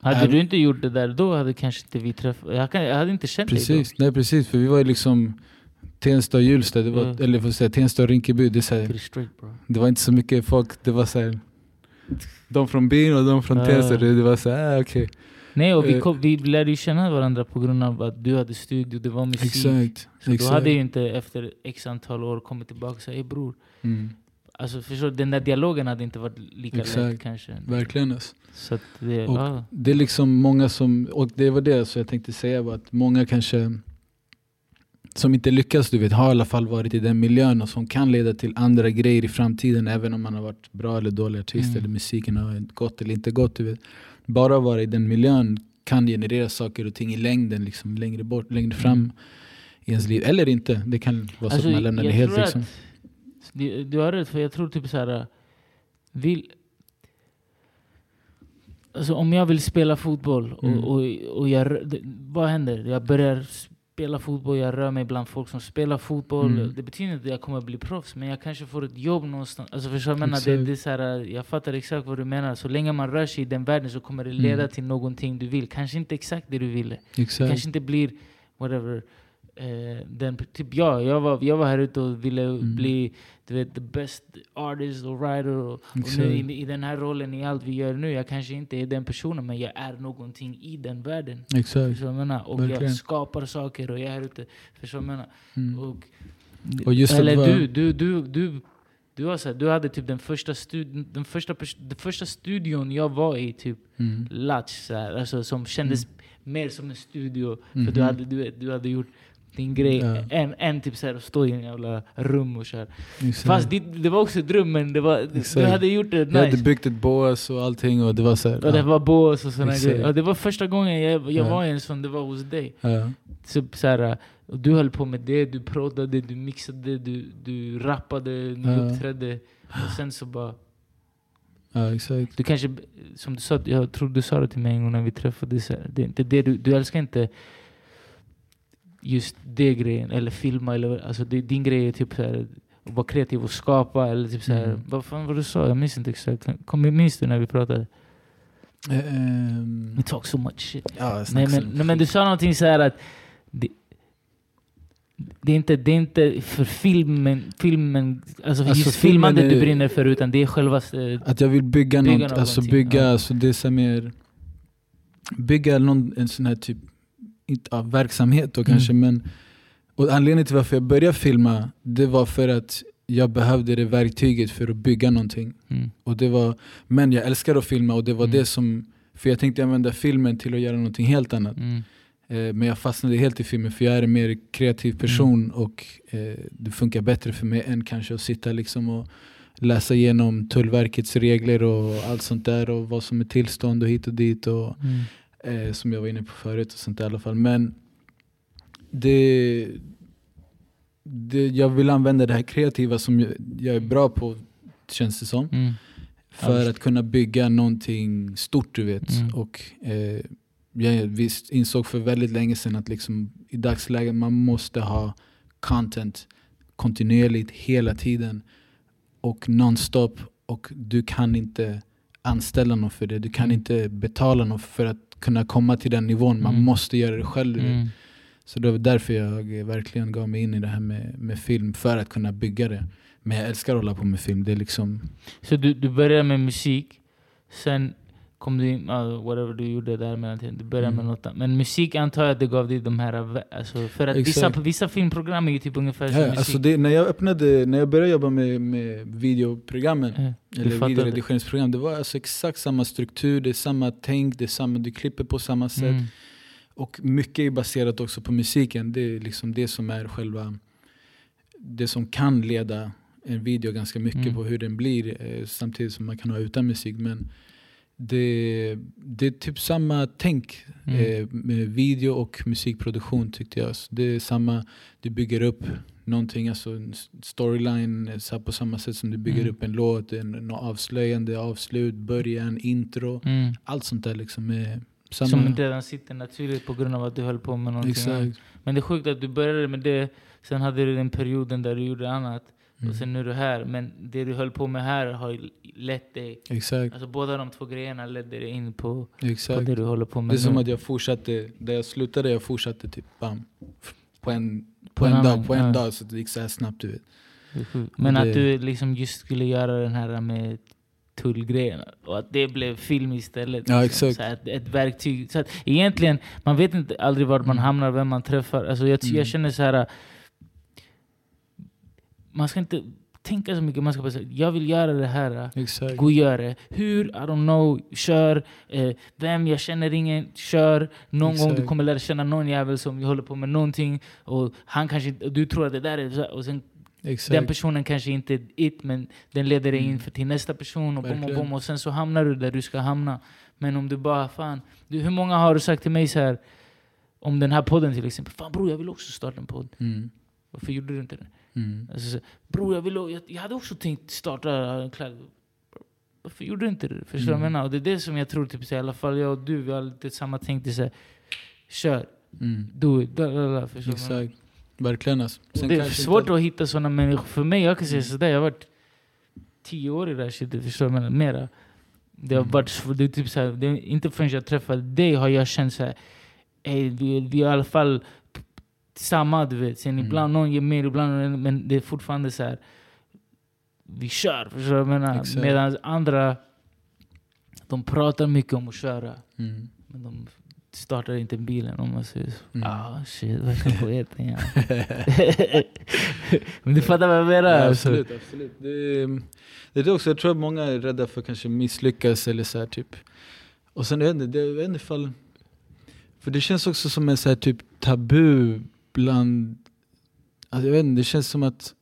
Hade Även- du inte gjort det där då hade kanske inte vi träffat... Jag, jag hade inte känt dig precis, nej precis. För vi var ju liksom Tensta och Hjulsta, det var, Mm. eller får säga Tensta och Rinkeby. Det, så då. här, straight det var inte så mycket folk, det var så här, De från byn och de från Ja. Tensta, det, det var så här, ah, okej. Nej, och vi, Eh. kom, vi lärde ju känna varandra på grund av att du hade studio, det var musik. Exakt. Så exakt. du hade ju inte efter x antal år kommit tillbaka och sagt ey bror. mm, Alltså förstår den där dialogen hade inte varit lika lätt Exakt. kanske. verkligen alltså. Så det, Och- ja. Det är liksom många som, och det var det så jag tänkte säga var att många kanske som inte lyckas, du vet, har i alla fall varit i den miljön och som kan leda till andra grejer i framtiden även om man har varit bra eller dålig artist Mm. eller musiken har gått eller inte gått. Du vet. Bara att vara i den miljön kan generera saker och ting i längden, liksom, längre bort, längre fram Mm. i ens liv. Eller inte, det kan vara så Alltså, att man lämnar det helt. Liksom. att- Du, du har rätt, för jag tror typ så här. Vill, Alltså om jag vill spela fotboll och, Mm. och, och jag, det, vad händer? Jag börjar spela fotboll, jag rör mig bland folk som spelar fotboll. Mm. Det betyder inte att jag kommer bli proffs, men jag kanske får ett jobb någonstans. Alltså förstår jag menar? Det, det är så här, jag fattar exakt vad du menar. Så länge man rör sig i den världen så kommer det leda Mm. till någonting du vill. Kanske inte exakt det du ville. Det Exakt. kanske inte blir whatever. Eh, den, typ jag, jag var, jag var här ute och ville Mm. bli du vet, the best artist och writer. Och, och nu, i, I den här rollen, i allt vi gör nu, jag kanske inte är den personen, men jag är någonting i den världen. Exakt. Förstår jag? Och Verkligen. jag skapar saker och jag är här ute. Förstår jag menar? Mm. Och, Och eller du, du, du, du, du, har så du hade typ den första, stud, den, första, den första studion jag var i, typ Mm. Latch, så här, alltså, som kändes mer som en studio. För du, Mhm. hade, du, du hade gjort din grej Ja. än, än typ så här, att stå i en jävla rum och köra. Fast det, det var också ett rum, men det var, du hade gjort det Jag hade nice. byggt ett bås och allting och det var så här, Och det ja. var bås och såna Exakt. grejer. Och det var första gången jag, jag Ja. var i en sån, det var hos dig. Så, så här, du höll på med det, du proddade, du mixade, du, du rappade, ni uppträdde. Och sen så bara... ja, exakt. Du kanske, som du sa, jag tror du sa det till mig en gång när vi träffades. Det är inte det du, du älskar inte just det grejen, eller filma. Eller, alltså det, din grej är typ så här, att vara kreativ och skapa. Eller typ så här, Mm. Vad fan var du sa? Jag minns inte exakt. Kom, minns du när vi pratade? Ehm, We talk so much shit. ja, Nej men, så- nej, men du sa någonting så här att det, det, är inte, det är inte för filmen, filmen alltså, Alltså, just filmandet du brinner för utan det är själva... eh, Att jag vill bygga, Bygga något, alltså bygga, ja. alltså det är så mer, bygga någon, en sån här typ, inte, ja, verksamhet då Mm. kanske men, och anledningen till varför jag började filma, det var för att jag behövde det verktyget för att bygga någonting. Mm. Och det var, men jag älskar att filma och det var Mm. det som, för jag tänkte använda filmen till att göra någonting helt annat. Mm. Eh, men jag fastnade helt i filmen för jag är en mer kreativ person och eh, det funkar bättre för mig än kanske att sitta liksom och läsa igenom Tullverkets regler och allt sånt där och vad som är tillstånd och hit och dit och Mm. Eh, som jag var inne på förut och sånt i alla fall. Men det, det, jag vill använda det här kreativa som jag, jag är bra på känns det som. Mm. För Ja. att kunna bygga någonting stort du vet. Mm. Och eh, jag visst insåg för väldigt länge sedan att liksom, i dagsläget man måste ha content kontinuerligt hela tiden och nonstop och du kan inte anställa någon för det. Du kan Mm. inte betala någon för att kunna komma till den nivån. Man Mm. måste göra det själv. Mm. Så det var därför jag verkligen gav mig in i det här med, med film, för att kunna bygga det. Men jag älskar att hålla på med film. Det är liksom, Så du, du började med musik, sen kom du in, uh, whatever du gjorde där mellan du började Mm. med något. Men musik antar jag att det gav dig de här, alltså, för att vissa, vissa filmprogram är ju typ ungefär som Ja, musik. alltså det, när, jag öppnade, när jag började jobba med, med videoprogrammen, du eller videoredigeringsprogram, det var alltså exakt samma struktur, det är samma tänk, det samma, du klipper på samma sätt. Mm. Och mycket är baserat också på musiken. Det är liksom det som är själva, det som kan leda en video ganska mycket Mm. på hur den blir, eh, samtidigt som man kan ha utan musik. Men det, det är typ samma tänk Mm. eh, med video och musikproduktion tyckte jag. Så det är samma, du bygger upp någonting, alltså en storyline så på samma sätt som du bygger Mm. upp en låt, en, en avslöjande, avslut, början, intro. Mm. Allt sånt där liksom är samma. Som redan sitter naturligt på grund av att du höll på med någonting. Exakt. Men det är sjukt att du började med det, sen hade du den perioden där du gjorde annat, Mm. och sen nu är du här. Men det du höll på med här har ju lett dig, Exakt, alltså båda de två grejerna ledde dig in på, på det du håller på med Det är som nu. att jag fortsatte, där jag slutade, jag fortsatte typ bam. På en, på På en, en dag, på en ja. dag, så det gick så här snabbt du vet. Men det- att du liksom just skulle göra den här med tullgrejerna och att det blev film istället. Ja, liksom. exakt. Så att ett verktyg. Så att egentligen, man vet inte aldrig vart man Mm. hamnar, vem man träffar. Alltså jag, Mm. jag känner så här. Man ska inte tänka så mycket, man ska bara säga jag vill göra det här. Exakt. Gå och gör det. Hur? I don't know. Kör. Eh, vem? Jag känner ingen. Kör. Någon gång du Exakt. kommer lära känna någon jävel som håller på med någonting. Och han kanske och du tror att det där är och sen Exakt. den personen kanske inte är it, men den leder dig in Mm. för till nästa person och bom och bom och sen så hamnar du där du ska hamna. Men om du bara, fan, du, hur många har du sagt till mig så här om den här podden till exempel? Fan bror, jag vill också starta en podd. Mm. Varför gjorde du inte det? Mm. Alltså, så, bror, jag, vill, jag, hade också tänkt starta en kläd... varför gjorde du inte det? Förstår du vad jag Mm. menar? Och det är det som jag tror, typ, så, i alla fall jag och du, vi har lite samma tänk. Det är så här, kör, Mm. do it, da, da, da, förstår? Exakt. Verkligen alltså. Sen det är svårt inte- att hitta sådana människor. För mig, jag kan säga Mm. sådär, jag har varit tio år i det här shitet, förstår du vad jag menar? Mera. Det har Mm. varit det är typ såhär, det är inte förrän jag träffade dig har jag känt såhär, ey, vi, vi i alla fall samma du vet. Sen Mm. ibland någon ger mer, ibland någon, men det är fortfarande så här. vi kör, förstår du vad jag. Medan andra, de pratar mycket om att köra. Mm. Men de startar inte bilen om man säger så. Mm. Ah shit, värsta poeten ja. Men du fattar vad jag menar? Ja, absolut, absolut. Det, är- det är också, jag tror att många är rädda för att kanske misslyckas eller så här, typ. Och sen jag vet inte, det, jag vet inte ifall... För det känns också som en så här, typ tabu bland... Alltså, jag vet inte, det känns som att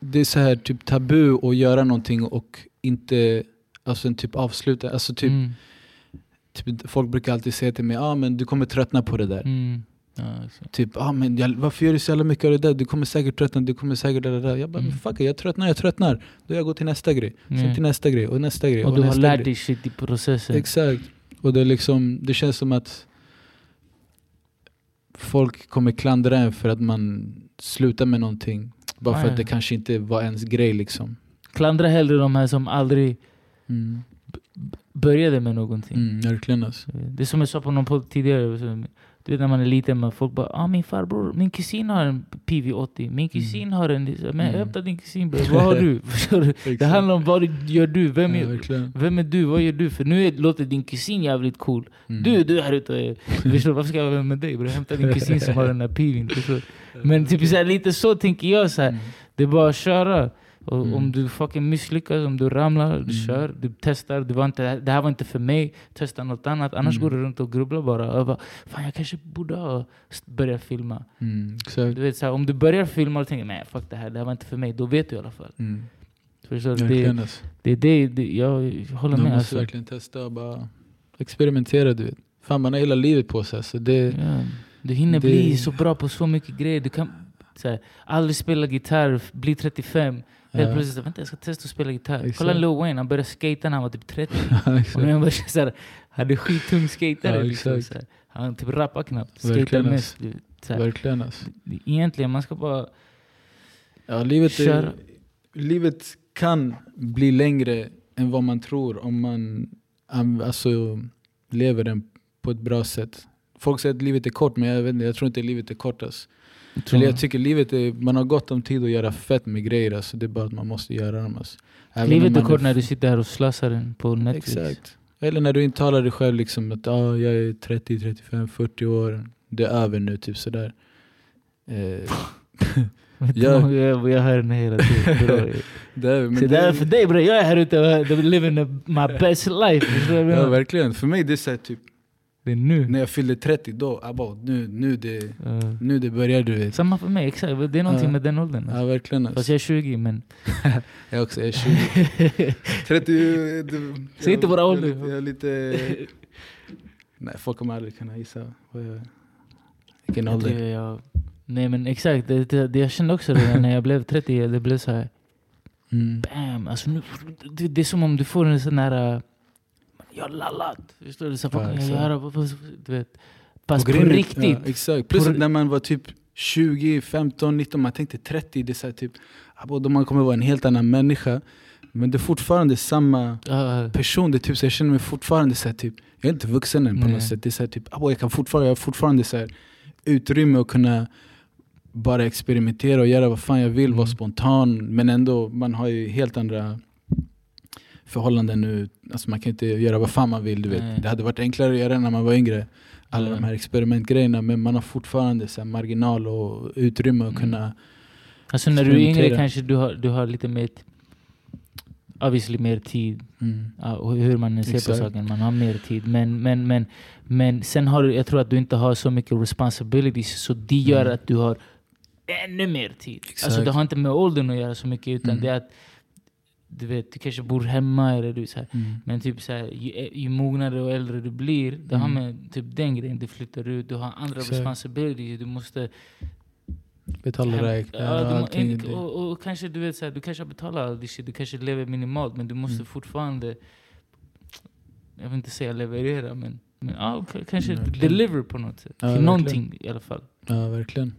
det är så här typ tabu att göra någonting och inte alltså en typ avsluta. Alltså typ, Mm. typ, folk brukar alltid säga till mig ah, men du kommer tröttna på det där. Mm. Ja, exakt. Typ, ah, men jag, varför gör du så jävla mycket av det där? Du kommer säkert tröttna, du kommer säkert det där. Jag bara, Mm. fuck it, jag tröttnar, jag tröttnar. Då jag går till nästa grej. Sen Mm. till nästa grej och nästa grej. Och du har lärt dig shit i processen. Exakt. Och det, liksom, det känns som att folk kommer klandra en för att man slutar med någonting. Bara för Nej. att det kanske inte var ens grej liksom. Klandra hellre de här som aldrig Mm. började med någonting. Mm, verkligen alltså. Det är som jag sa på någon podd tidigare. Du vet när man är liten, man folk bara ah, min farbror, min kusin har en PV80, min kusin har en... Men Mm. hämta din kusin bror, vad har du? Det handlar om vad gör du? Vem är, vem är du? Vad gör du? För nu är, låter din kusin jävligt cool. Mm. Du, du är här ute och. Förstår? Varför ska jag vara med dig bror? Hämta din kusin som har den där PVn. Men typ så här, lite så tänker jag. Så här. Mm. Det är bara att köra. Och Mm. Om du fucking misslyckas, om du ramlar, du Mm. kör, du testar. Det, var inte, det här var inte för mig, testa något annat. Annars Mm. går du runt och grubblar bara. Bara Fan jag kanske borde ha börjat filma. Mm. Du vet, så här, om du börjar filma och tänker nej fuck det här, det här var inte för mig. Då vet du i alla fall. Mm. Förstår du? Det, alltså. det är det, det jag håller Man med. måste Alltså. verkligen testa och bara experimentera du vet. Fan man har hela livet på sig. Så det, Ja, du hinner Det- bli så bra på så mycket grejer. Du kan så här, aldrig spela gitarr, bli 35. Helt Ja. plötsligt, vänta jag ska testa att spela gitarr. Exakt. Kolla Lil Wayne, han började skata när han var typ 30. Ja, Och nu är han bara såhär, han är skittung skatare. Ja, liksom, såhär. Han typ rappar knappt, skatar Verkligen, mest. såhär. Verkligen alltså. Egentligen, man ska bara... Ja, livet, Köra. är, livet kan bli längre än vad man tror om man alltså, lever den på ett bra sätt. Folk säger att livet är kort, men jag, vet inte, jag tror inte livet är kort. Alltså. Eller jag tycker livet är, man har gott om tid att göra fett med grejer. Alltså. Det är bara att man måste göra dem. Alltså. Livet är kort när du sitter här och slösar den på Netflix. Exakt. Eller när du intalar dig själv liksom att ah, jag är 30, 35, 40 år. Det är över nu, typ sådär. Eh, Vet du Ja. vad, jag, jag hör den hela tiden. det är, Så det är för dig bre, jag är här ute och living my best life. Jag ja, verkligen. För mig det är så här, typ, Det är nu. när jag fyllde 30, då, abo, nu, nu, det, Uh, nu det börjar du vet. samma för mig, exakt. Det är någonting Ja. med den åldern. Ja verkligen. Fast Alltså. jag är 20 men... Jag också är 20. 30, du, Säg inte våra jag- ålder. Jag, jag är lite... Nej, folk kommer aldrig kunna gissa vad jag, vilken Jag ålder. tycker jag, nej men exakt, det, det, det jag kände också det när jag blev 30, det blev så här Mm. bam. Alltså nu, det, det är som om du får en sån här... Jag har lallat. Förstår du? Så vad kan jag göra? Du vet. Fast på är- riktigt. Ja, exakt. Plus På när man var typ 20, 15, 19, man tänkte 30, det är så här typ, då man kommer vara en helt annan människa. Men det är fortfarande samma Ja, person. Det är typ så jag känner mig fortfarande så här, typ, jag är inte vuxen än på Nej. något sätt. Det är så här, typ, jag, kan fortfarande, jag har fortfarande så här, utrymme att kunna bara experimentera och göra vad fan jag vill, vara Mm. spontan. Men ändå, man har ju helt andra förhållanden nu. Alltså man kan inte göra vad fan man vill. Du vet. Nej. Det hade varit enklare att göra när man var yngre. Alla Ja. de här experimentgrejerna. Men man har fortfarande så marginal och utrymme att Mm. kunna... Alltså när du är yngre kanske du har, du har lite mer... Obviously mer tid. Mm. Och hur man ser Exakt. på saken. Man har mer tid. Men, men, men, men sen har du, jag tror att du inte har så mycket responsibilities. Så det gör Mm. att du har ännu mer tid. Alltså Exakt. det har inte med åldern att göra så mycket. Utan Mm. det är att du vet, du kanske bor hemma eller du så här. Mm. Men typ så här, ju, ju mognare och äldre du blir, det har Mm. med typ den grejen. Du flyttar ut, du har andra Exakt. responsibilities. Du måste... Betala räkningar Ja, och allting. och, och kanske du vet så här, du kanske all this shit, du kanske lever minimalt men du måste Mm. fortfarande jag vill inte säga leverera men, men ja, kanske Verkligen. deliver på något sätt. Ja, någonting i alla fall. Ja, verkligen.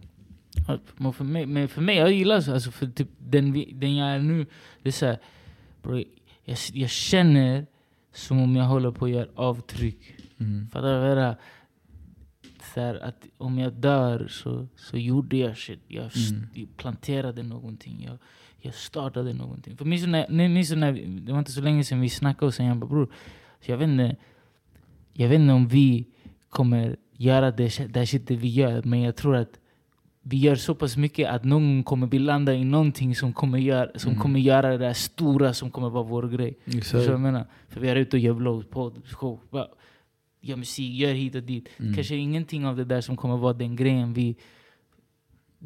Ja, Men för mig, men för mig jag gillar så, alltså för typ den, den jag är nu, det är så här, bro, jag, jag känner som om jag håller på att göra avtryck. Mm. Fattar du vad jag menar? Så här, att om jag dör så, så gjorde jag shit. Jag Mm. planterade någonting. Jag, jag startade någonting. För minns när, minns när det var inte så länge sedan vi snackade och sen jag bara bror, jag vet inte, jag vet inte om vi kommer göra det, det här shitet vi gör, men jag tror att vi gör så pass mycket att någon kommer vi landa i någonting som kommer göra, som Mm. kommer göra det där stora som kommer vara vår grej. Exakt. jag menar? För vi är ute och gör vlogg, podd, show, gör musik, gör hit och dit. Mm. Kanske ingenting av det där som kommer vara den grejen vi...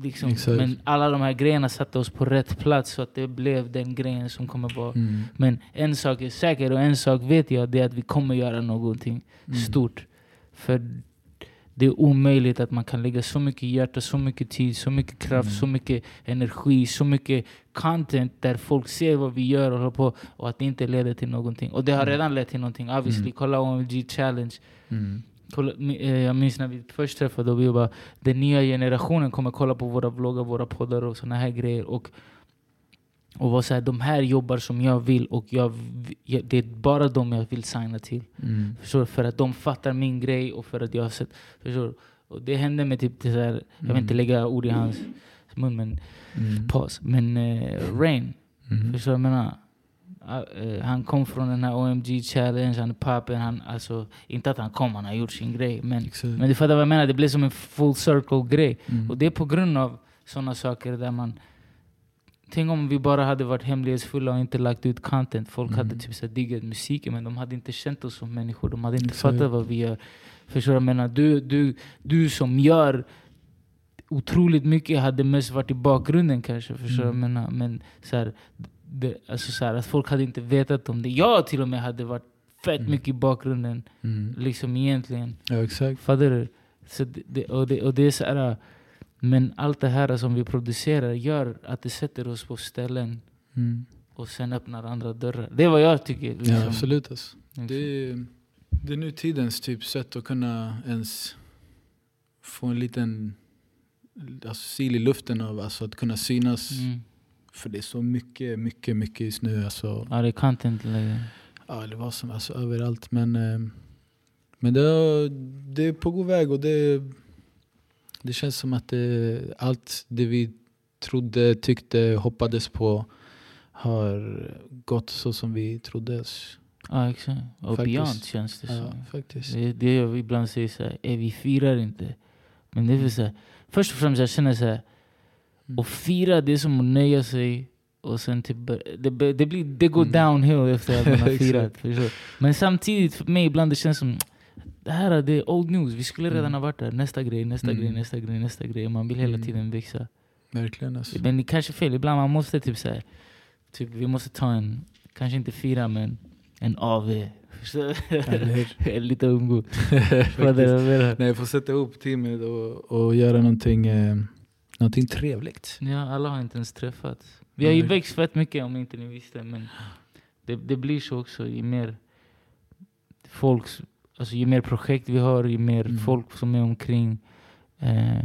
Liksom, Exakt. men alla de här grejerna satte oss på rätt plats så att det blev den grejen som kommer vara... Mm. Men en sak är säker och en sak vet jag, det är att vi kommer göra någonting Mm. stort. För det är omöjligt att man kan lägga så mycket hjärta, så mycket tid, så mycket kraft, Mm. så mycket energi, så mycket content där folk ser vad vi gör och håller på och att det inte leder till någonting. Och det har Mm. redan lett till någonting. Obviously, Mm. kolla OMG challenge. Mm. Kolla, eh, jag minns när vi först träffade och vi bara den nya generationen kommer kolla på våra vloggar, våra poddar och såna här grejer. Och, och vara såhär, de här jobbar som jag vill och jag, jag, det är bara de jag vill signa till. Mm. Förstår? För att de fattar min grej och för att jag har sett... Förstår? Och det hände med typ det här, jag vill inte Mm. lägga ord i hans mun men Mm. paus. Men eh, Rain, Mm. förstår du vad jag menar? Eh, han kom från den här OMG challenge, han är pappen, han, alltså, inte att han kom, han har gjort sin grej. Men, men du fattar vad jag menar, det blev som en full circle grej. Mm. Och det är på grund av sådana saker där man... Tänk om vi bara hade varit hemlighetsfulla och inte lagt ut content. Folk Mm. hade typ så diggat musiken men de hade inte känt oss som människor. De hade inte Exakt. fattat vad vi gör. Förstår du vad jag menar? Du, du, du som gör otroligt mycket hade mest varit i bakgrunden kanske. Förstår du vad jag Mm. menar? Men så här, det, alltså så här, att folk hade inte vetat om det. Jag till och med hade varit fett Mm. mycket i bakgrunden. Mm. Liksom egentligen. Ja, exakt. Fattar du? Så det, och, det, och det är så här, men allt det här som vi producerar gör att det sätter oss på ställen Mm. och sen öppnar andra dörrar. Det är vad jag tycker. Liksom. Ja, absolut. Alltså. Liksom. Det, är, det är nu tidens typ sätt att kunna ens få en liten alltså, sil i luften av alltså, att kunna synas. Mm. För det är så mycket, mycket, mycket just nu. Alltså, Ja, det är content läge. ja, eller vad som alltså, överallt. Men, eh, men det, är- det är på god väg och det, det känns som att det, allt det vi trodde, tyckte, hoppades på har gått så som vi trodde. Ja, exakt. Och Faktiskt. beyond känns det Ja, som. faktiskt. Det, det jag ibland säger såhär, eh, vi firar inte. Men det är väl såhär, först och främst jag känner såhär, Mm. att fira det är som att nöja sig och sen typ, det, det, blir, det går Mm. downhill efter att man har firat. Men samtidigt för mig ibland det känns som, det här det är old news, vi skulle redan Mm. ha varit där. Nästa grej, nästa Mm. grej, nästa grej, nästa grej. Man vill hela Mm. tiden växa. Verkligen alltså. Men det kanske är fel, ibland man måste typ såhär, typ, vi måste ta en, kanske inte fira men en AV. Lite umgås. Vad det jag menar. Nej, får sätta ihop teamet och, och göra någonting, eh, någonting trevligt. Ja, alla har inte ens träffats. Vi har ju växt fett mycket om inte ni visste. Men det, det blir så också ju mer folk, alltså ju mer projekt vi har, ju mer Mm. folk som är omkring. Eh,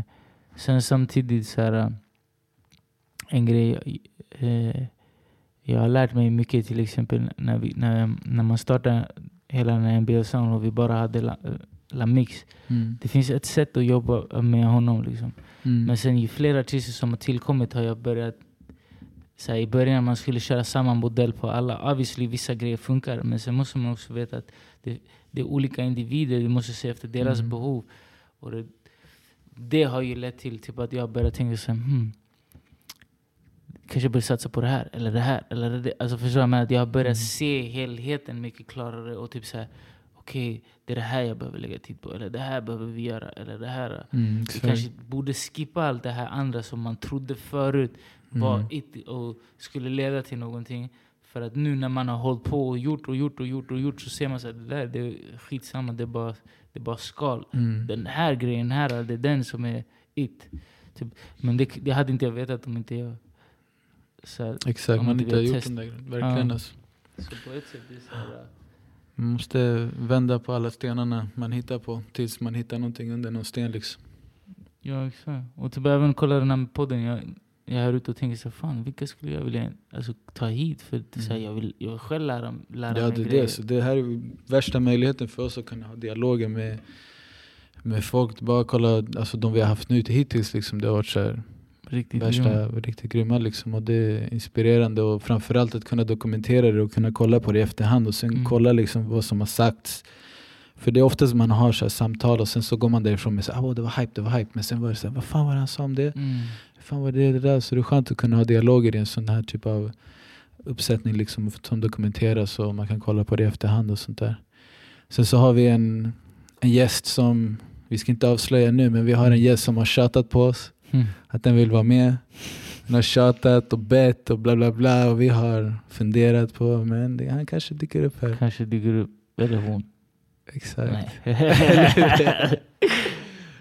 sen samtidigt så här, eh, en grej eh, jag har lärt mig mycket till exempel när, vi, när, när man startade hela den här NBL Sound och vi bara hade La, La Mix. Mm. Det finns ett sätt att jobba med honom liksom. Mm. Men sen ju fler artister som har tillkommit har jag börjat så här, I början man skulle köra samma modell på alla. Obviously vissa grejer funkar men sen måste man också veta att det, det är olika individer. Du måste se efter deras Mm. behov. Och det, det har ju lett till typ att jag börjat tänka så hmm, kanske börja satsa på det här eller det här. Eller det. Alltså förstår du? Att jag har börjat Mm. se helheten mycket klarare och typ så här, okej det är det här jag behöver lägga tid på. Eller det här behöver vi göra. Eller det här. Mm, Vi kanske borde skippa allt det här andra som man trodde förut var Mm. it och skulle leda till någonting. För att nu när man har hållit på och gjort och gjort och gjort och gjort så ser man att det där det är skitsamma, det är bara, det är bara skal. Mm. Den här grejen här, det är den som är it. Typ. Men det, det hade inte jag vetat om inte jag... Så, Exakt, om man inte har gjort test- den där. Verkligen Ja. alltså. så på ett sätt, det är så här, Man måste vända på alla stenarna man hittar på tills man hittar någonting under någon sten liksom. Ja exakt. Och typ även kolla den här podden. Jag, jag är ute och tänker så här, fan vilka skulle jag vilja alltså, ta hit? För det, så här, Mm. jag, vill, jag vill själv lära, lära Ja, mig det, grejer. det, så det här är värsta möjligheten för oss att kunna ha dialoger med, med folk. Bara kolla alltså, de vi har haft nu till hittills. Liksom, det har varit så här, Riktigt värsta, grymt. riktigt grymma. Liksom, och det är inspirerande och framförallt att kunna dokumentera det och kunna kolla på det i efterhand och sen Mm. kolla liksom, vad som har sagts. För det är oftast man har så samtal och sen så går man därifrån med så här, "Ah, det var hype, det var hype. Men sen var det så här, vad fan var det han sa om det? Mm. fan var det det där? Så det är skönt att kunna ha dialoger i en sån här typ av uppsättning liksom, som dokumenteras och man kan kolla på det i efterhand och sånt där. Sen så har vi en, en gäst som, vi ska inte avslöja nu, men vi har en gäst som har tjatat på oss Mm. att den vill vara med. Den har tjatat och bett och bla bla bla och vi har funderat på, men det, han kanske dyker upp här. Kanske dyker upp, eller hon. Exakt. Nej.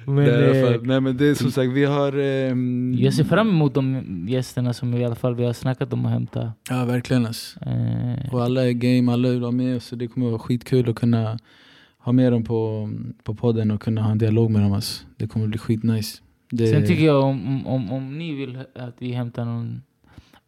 Men, eh, fall, nej men det är som sagt, vi har... ehm, jag ser fram emot de gästerna som i alla fall vi har snackat om att hämta. Ja verkligen alltså. Eh, Och alla är game, alla vill vara med. Så det kommer vara skitkul att kunna ha med dem på, på podden och kunna ha en dialog med dem. Alltså. Det kommer bli skitnice. Det, Sen tycker jag om, om, om, om ni vill att vi hämtar någon...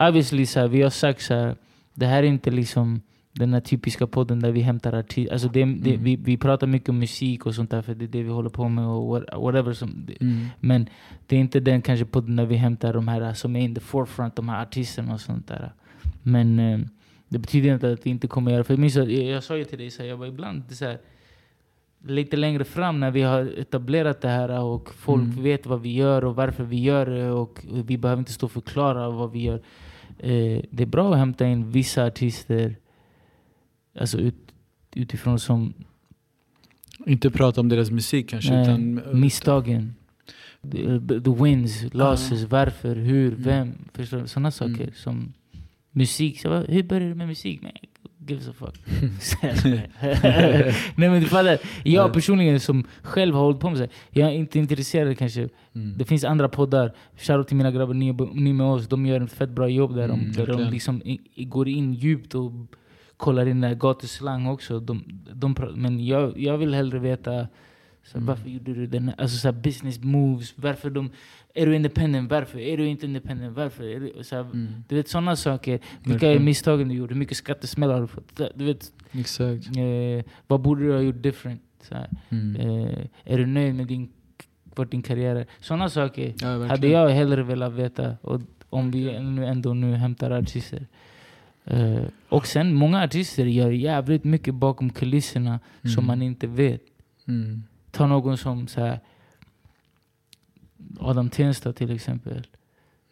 Obviously, så här, vi har sagt så här, det här är inte liksom den här typiska podden där vi hämtar artister. Alltså det, det, Mm. vi, vi pratar mycket om musik och sånt där, för det är det vi håller på med och what- whatever. Som, Mm. Men det är inte den kanske podden där vi hämtar de här som är in the forefront, de här artisterna och sånt där. Men eh, det betyder inte att vi inte kommer göra... För jag, minns jag, jag sa ju till dig, så här, jag var ibland så här, lite längre fram när vi har etablerat det här och folk Mm. vet vad vi gör och varför vi gör det och vi behöver inte stå och förklara vad vi gör. Eh, det är bra att hämta in vissa artister alltså ut, utifrån som Inte prata om deras musik kanske. Nej, utan, misstagen. The, the wins, losses, varför, hur, Mm. vem. Förstår du? Sådana saker Mm. som musik. Så, hur började du med musik? Man, gives a fuck. Nej men du fattar. Jag personligen som själv har hållit på med det. Jag är inte intresserad kanske. Mm. Det finns andra poddar. Shoutout till mina grabbar, ni, ni med oss. De gör ett fett bra jobb där. De, Mm, där de liksom i, går in djupt och kollar in gatuslang också. De, de, men jag, jag vill hellre veta så Mm. varför gjorde du den här? Alltså så business moves. Varför de, är du independent? Varför? Är du inte independent? Varför? Är du, så Mm. Du vet sådana saker. Vilka är misstagen du gjorde? Hur mycket skattesmällar har du fått? Du vet, Exakt. eh, vad borde du ha gjort different? Så. Mm. Eh, är du nöjd med din, vart din karriär är? Sådana saker Ja, hade jag hellre velat veta. Och om vi nu ändå nu hämtar artister. Eh, och sen, många artister gör jävligt mycket bakom kulisserna som Mm. man inte vet. Mm. Ta någon som så här, Adam Tensta till exempel.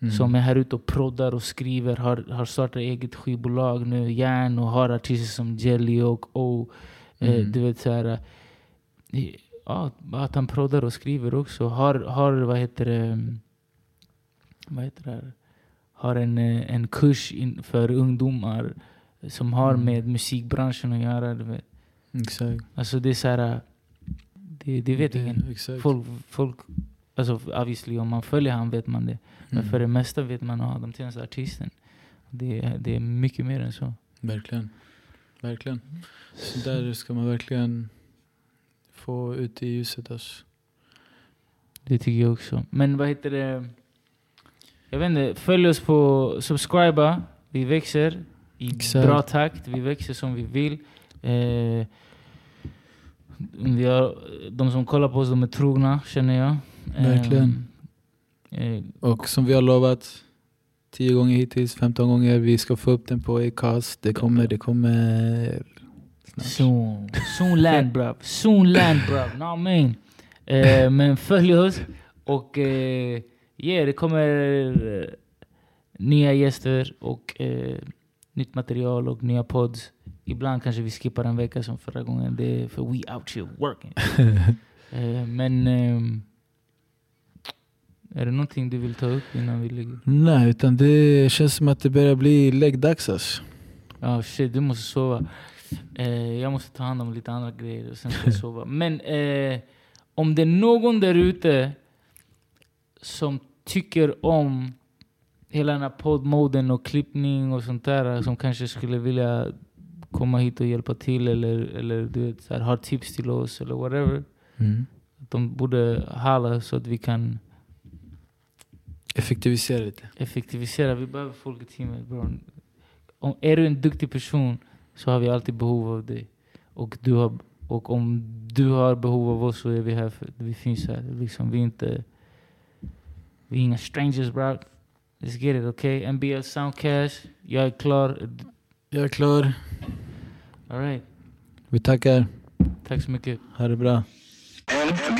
Mm. Som är här ute och proddar och skriver, har, har startat eget skivbolag nu, Järn och har artister som Jelly och O. Eh, Mm. du vet så här, eh, ja, att han proddar och skriver också. Har, har vad heter det, mm, vad heter det här? Har en, eh, en kurs in för ungdomar som har Mm. med musikbranschen att göra. Du vet. Exakt. Alltså det är så här, det, det vet ingen. Exakt. Folk, folk, alltså obviously om man följer han vet man det. Men Mm. för det mesta vet man att de senaste artisten. Det, är- det är mycket mer än så. Verkligen. Verkligen. Så där ska man verkligen få ut i ljuset. Alltså. Det tycker jag också. Men vad heter det? Jag vet inte, följ oss på subscriba. Vi växer i Exakt. bra takt. Vi växer som vi vill. Eh, vi har, de som kollar på oss, de är trogna känner jag. Eh, Verkligen. Eh, Och som vi har lovat 10 gånger hittills, 15 gånger, vi ska få upp den på Acast. Det kommer, det kommer snart. Soon. Soon land bruv. Soon land bruv. What I mean? Eh, men följ oss. Och eh, yeah, det kommer eh, nya gäster och eh, nytt material och nya pods. Ibland kanske vi skippar en vecka som förra gången. Det är för we out here working. eh, men ehm, är det någonting du vill ta upp innan vi lägger? Nej, utan det känns som att det börjar bli läggdags alltså. Ja shit, du måste sova. Eh, jag måste ta hand om lite andra grejer och sen ska jag sova. Men eh, om det är någon där ute som tycker om hela den här poddmoden och klippning och sånt där som kanske skulle vilja komma hit och hjälpa till eller, eller du vet, så här, har tips till oss eller whatever. Mm. De borde hala så att vi kan Effektivisera lite. effektivisera. Vi behöver folk i teamet. Om, är du en duktig person så har vi alltid behov av dig. Och, du har, och om du har behov av oss så är vi här. För, vi finns här. Liksom, vi inte... Vi är inga strangers bro. Let's get it, okay? NBL Soundcast. Jag är klar. Jag är klar. Alright. Vi tackar. Tack så mycket. Ha det bra. NBL.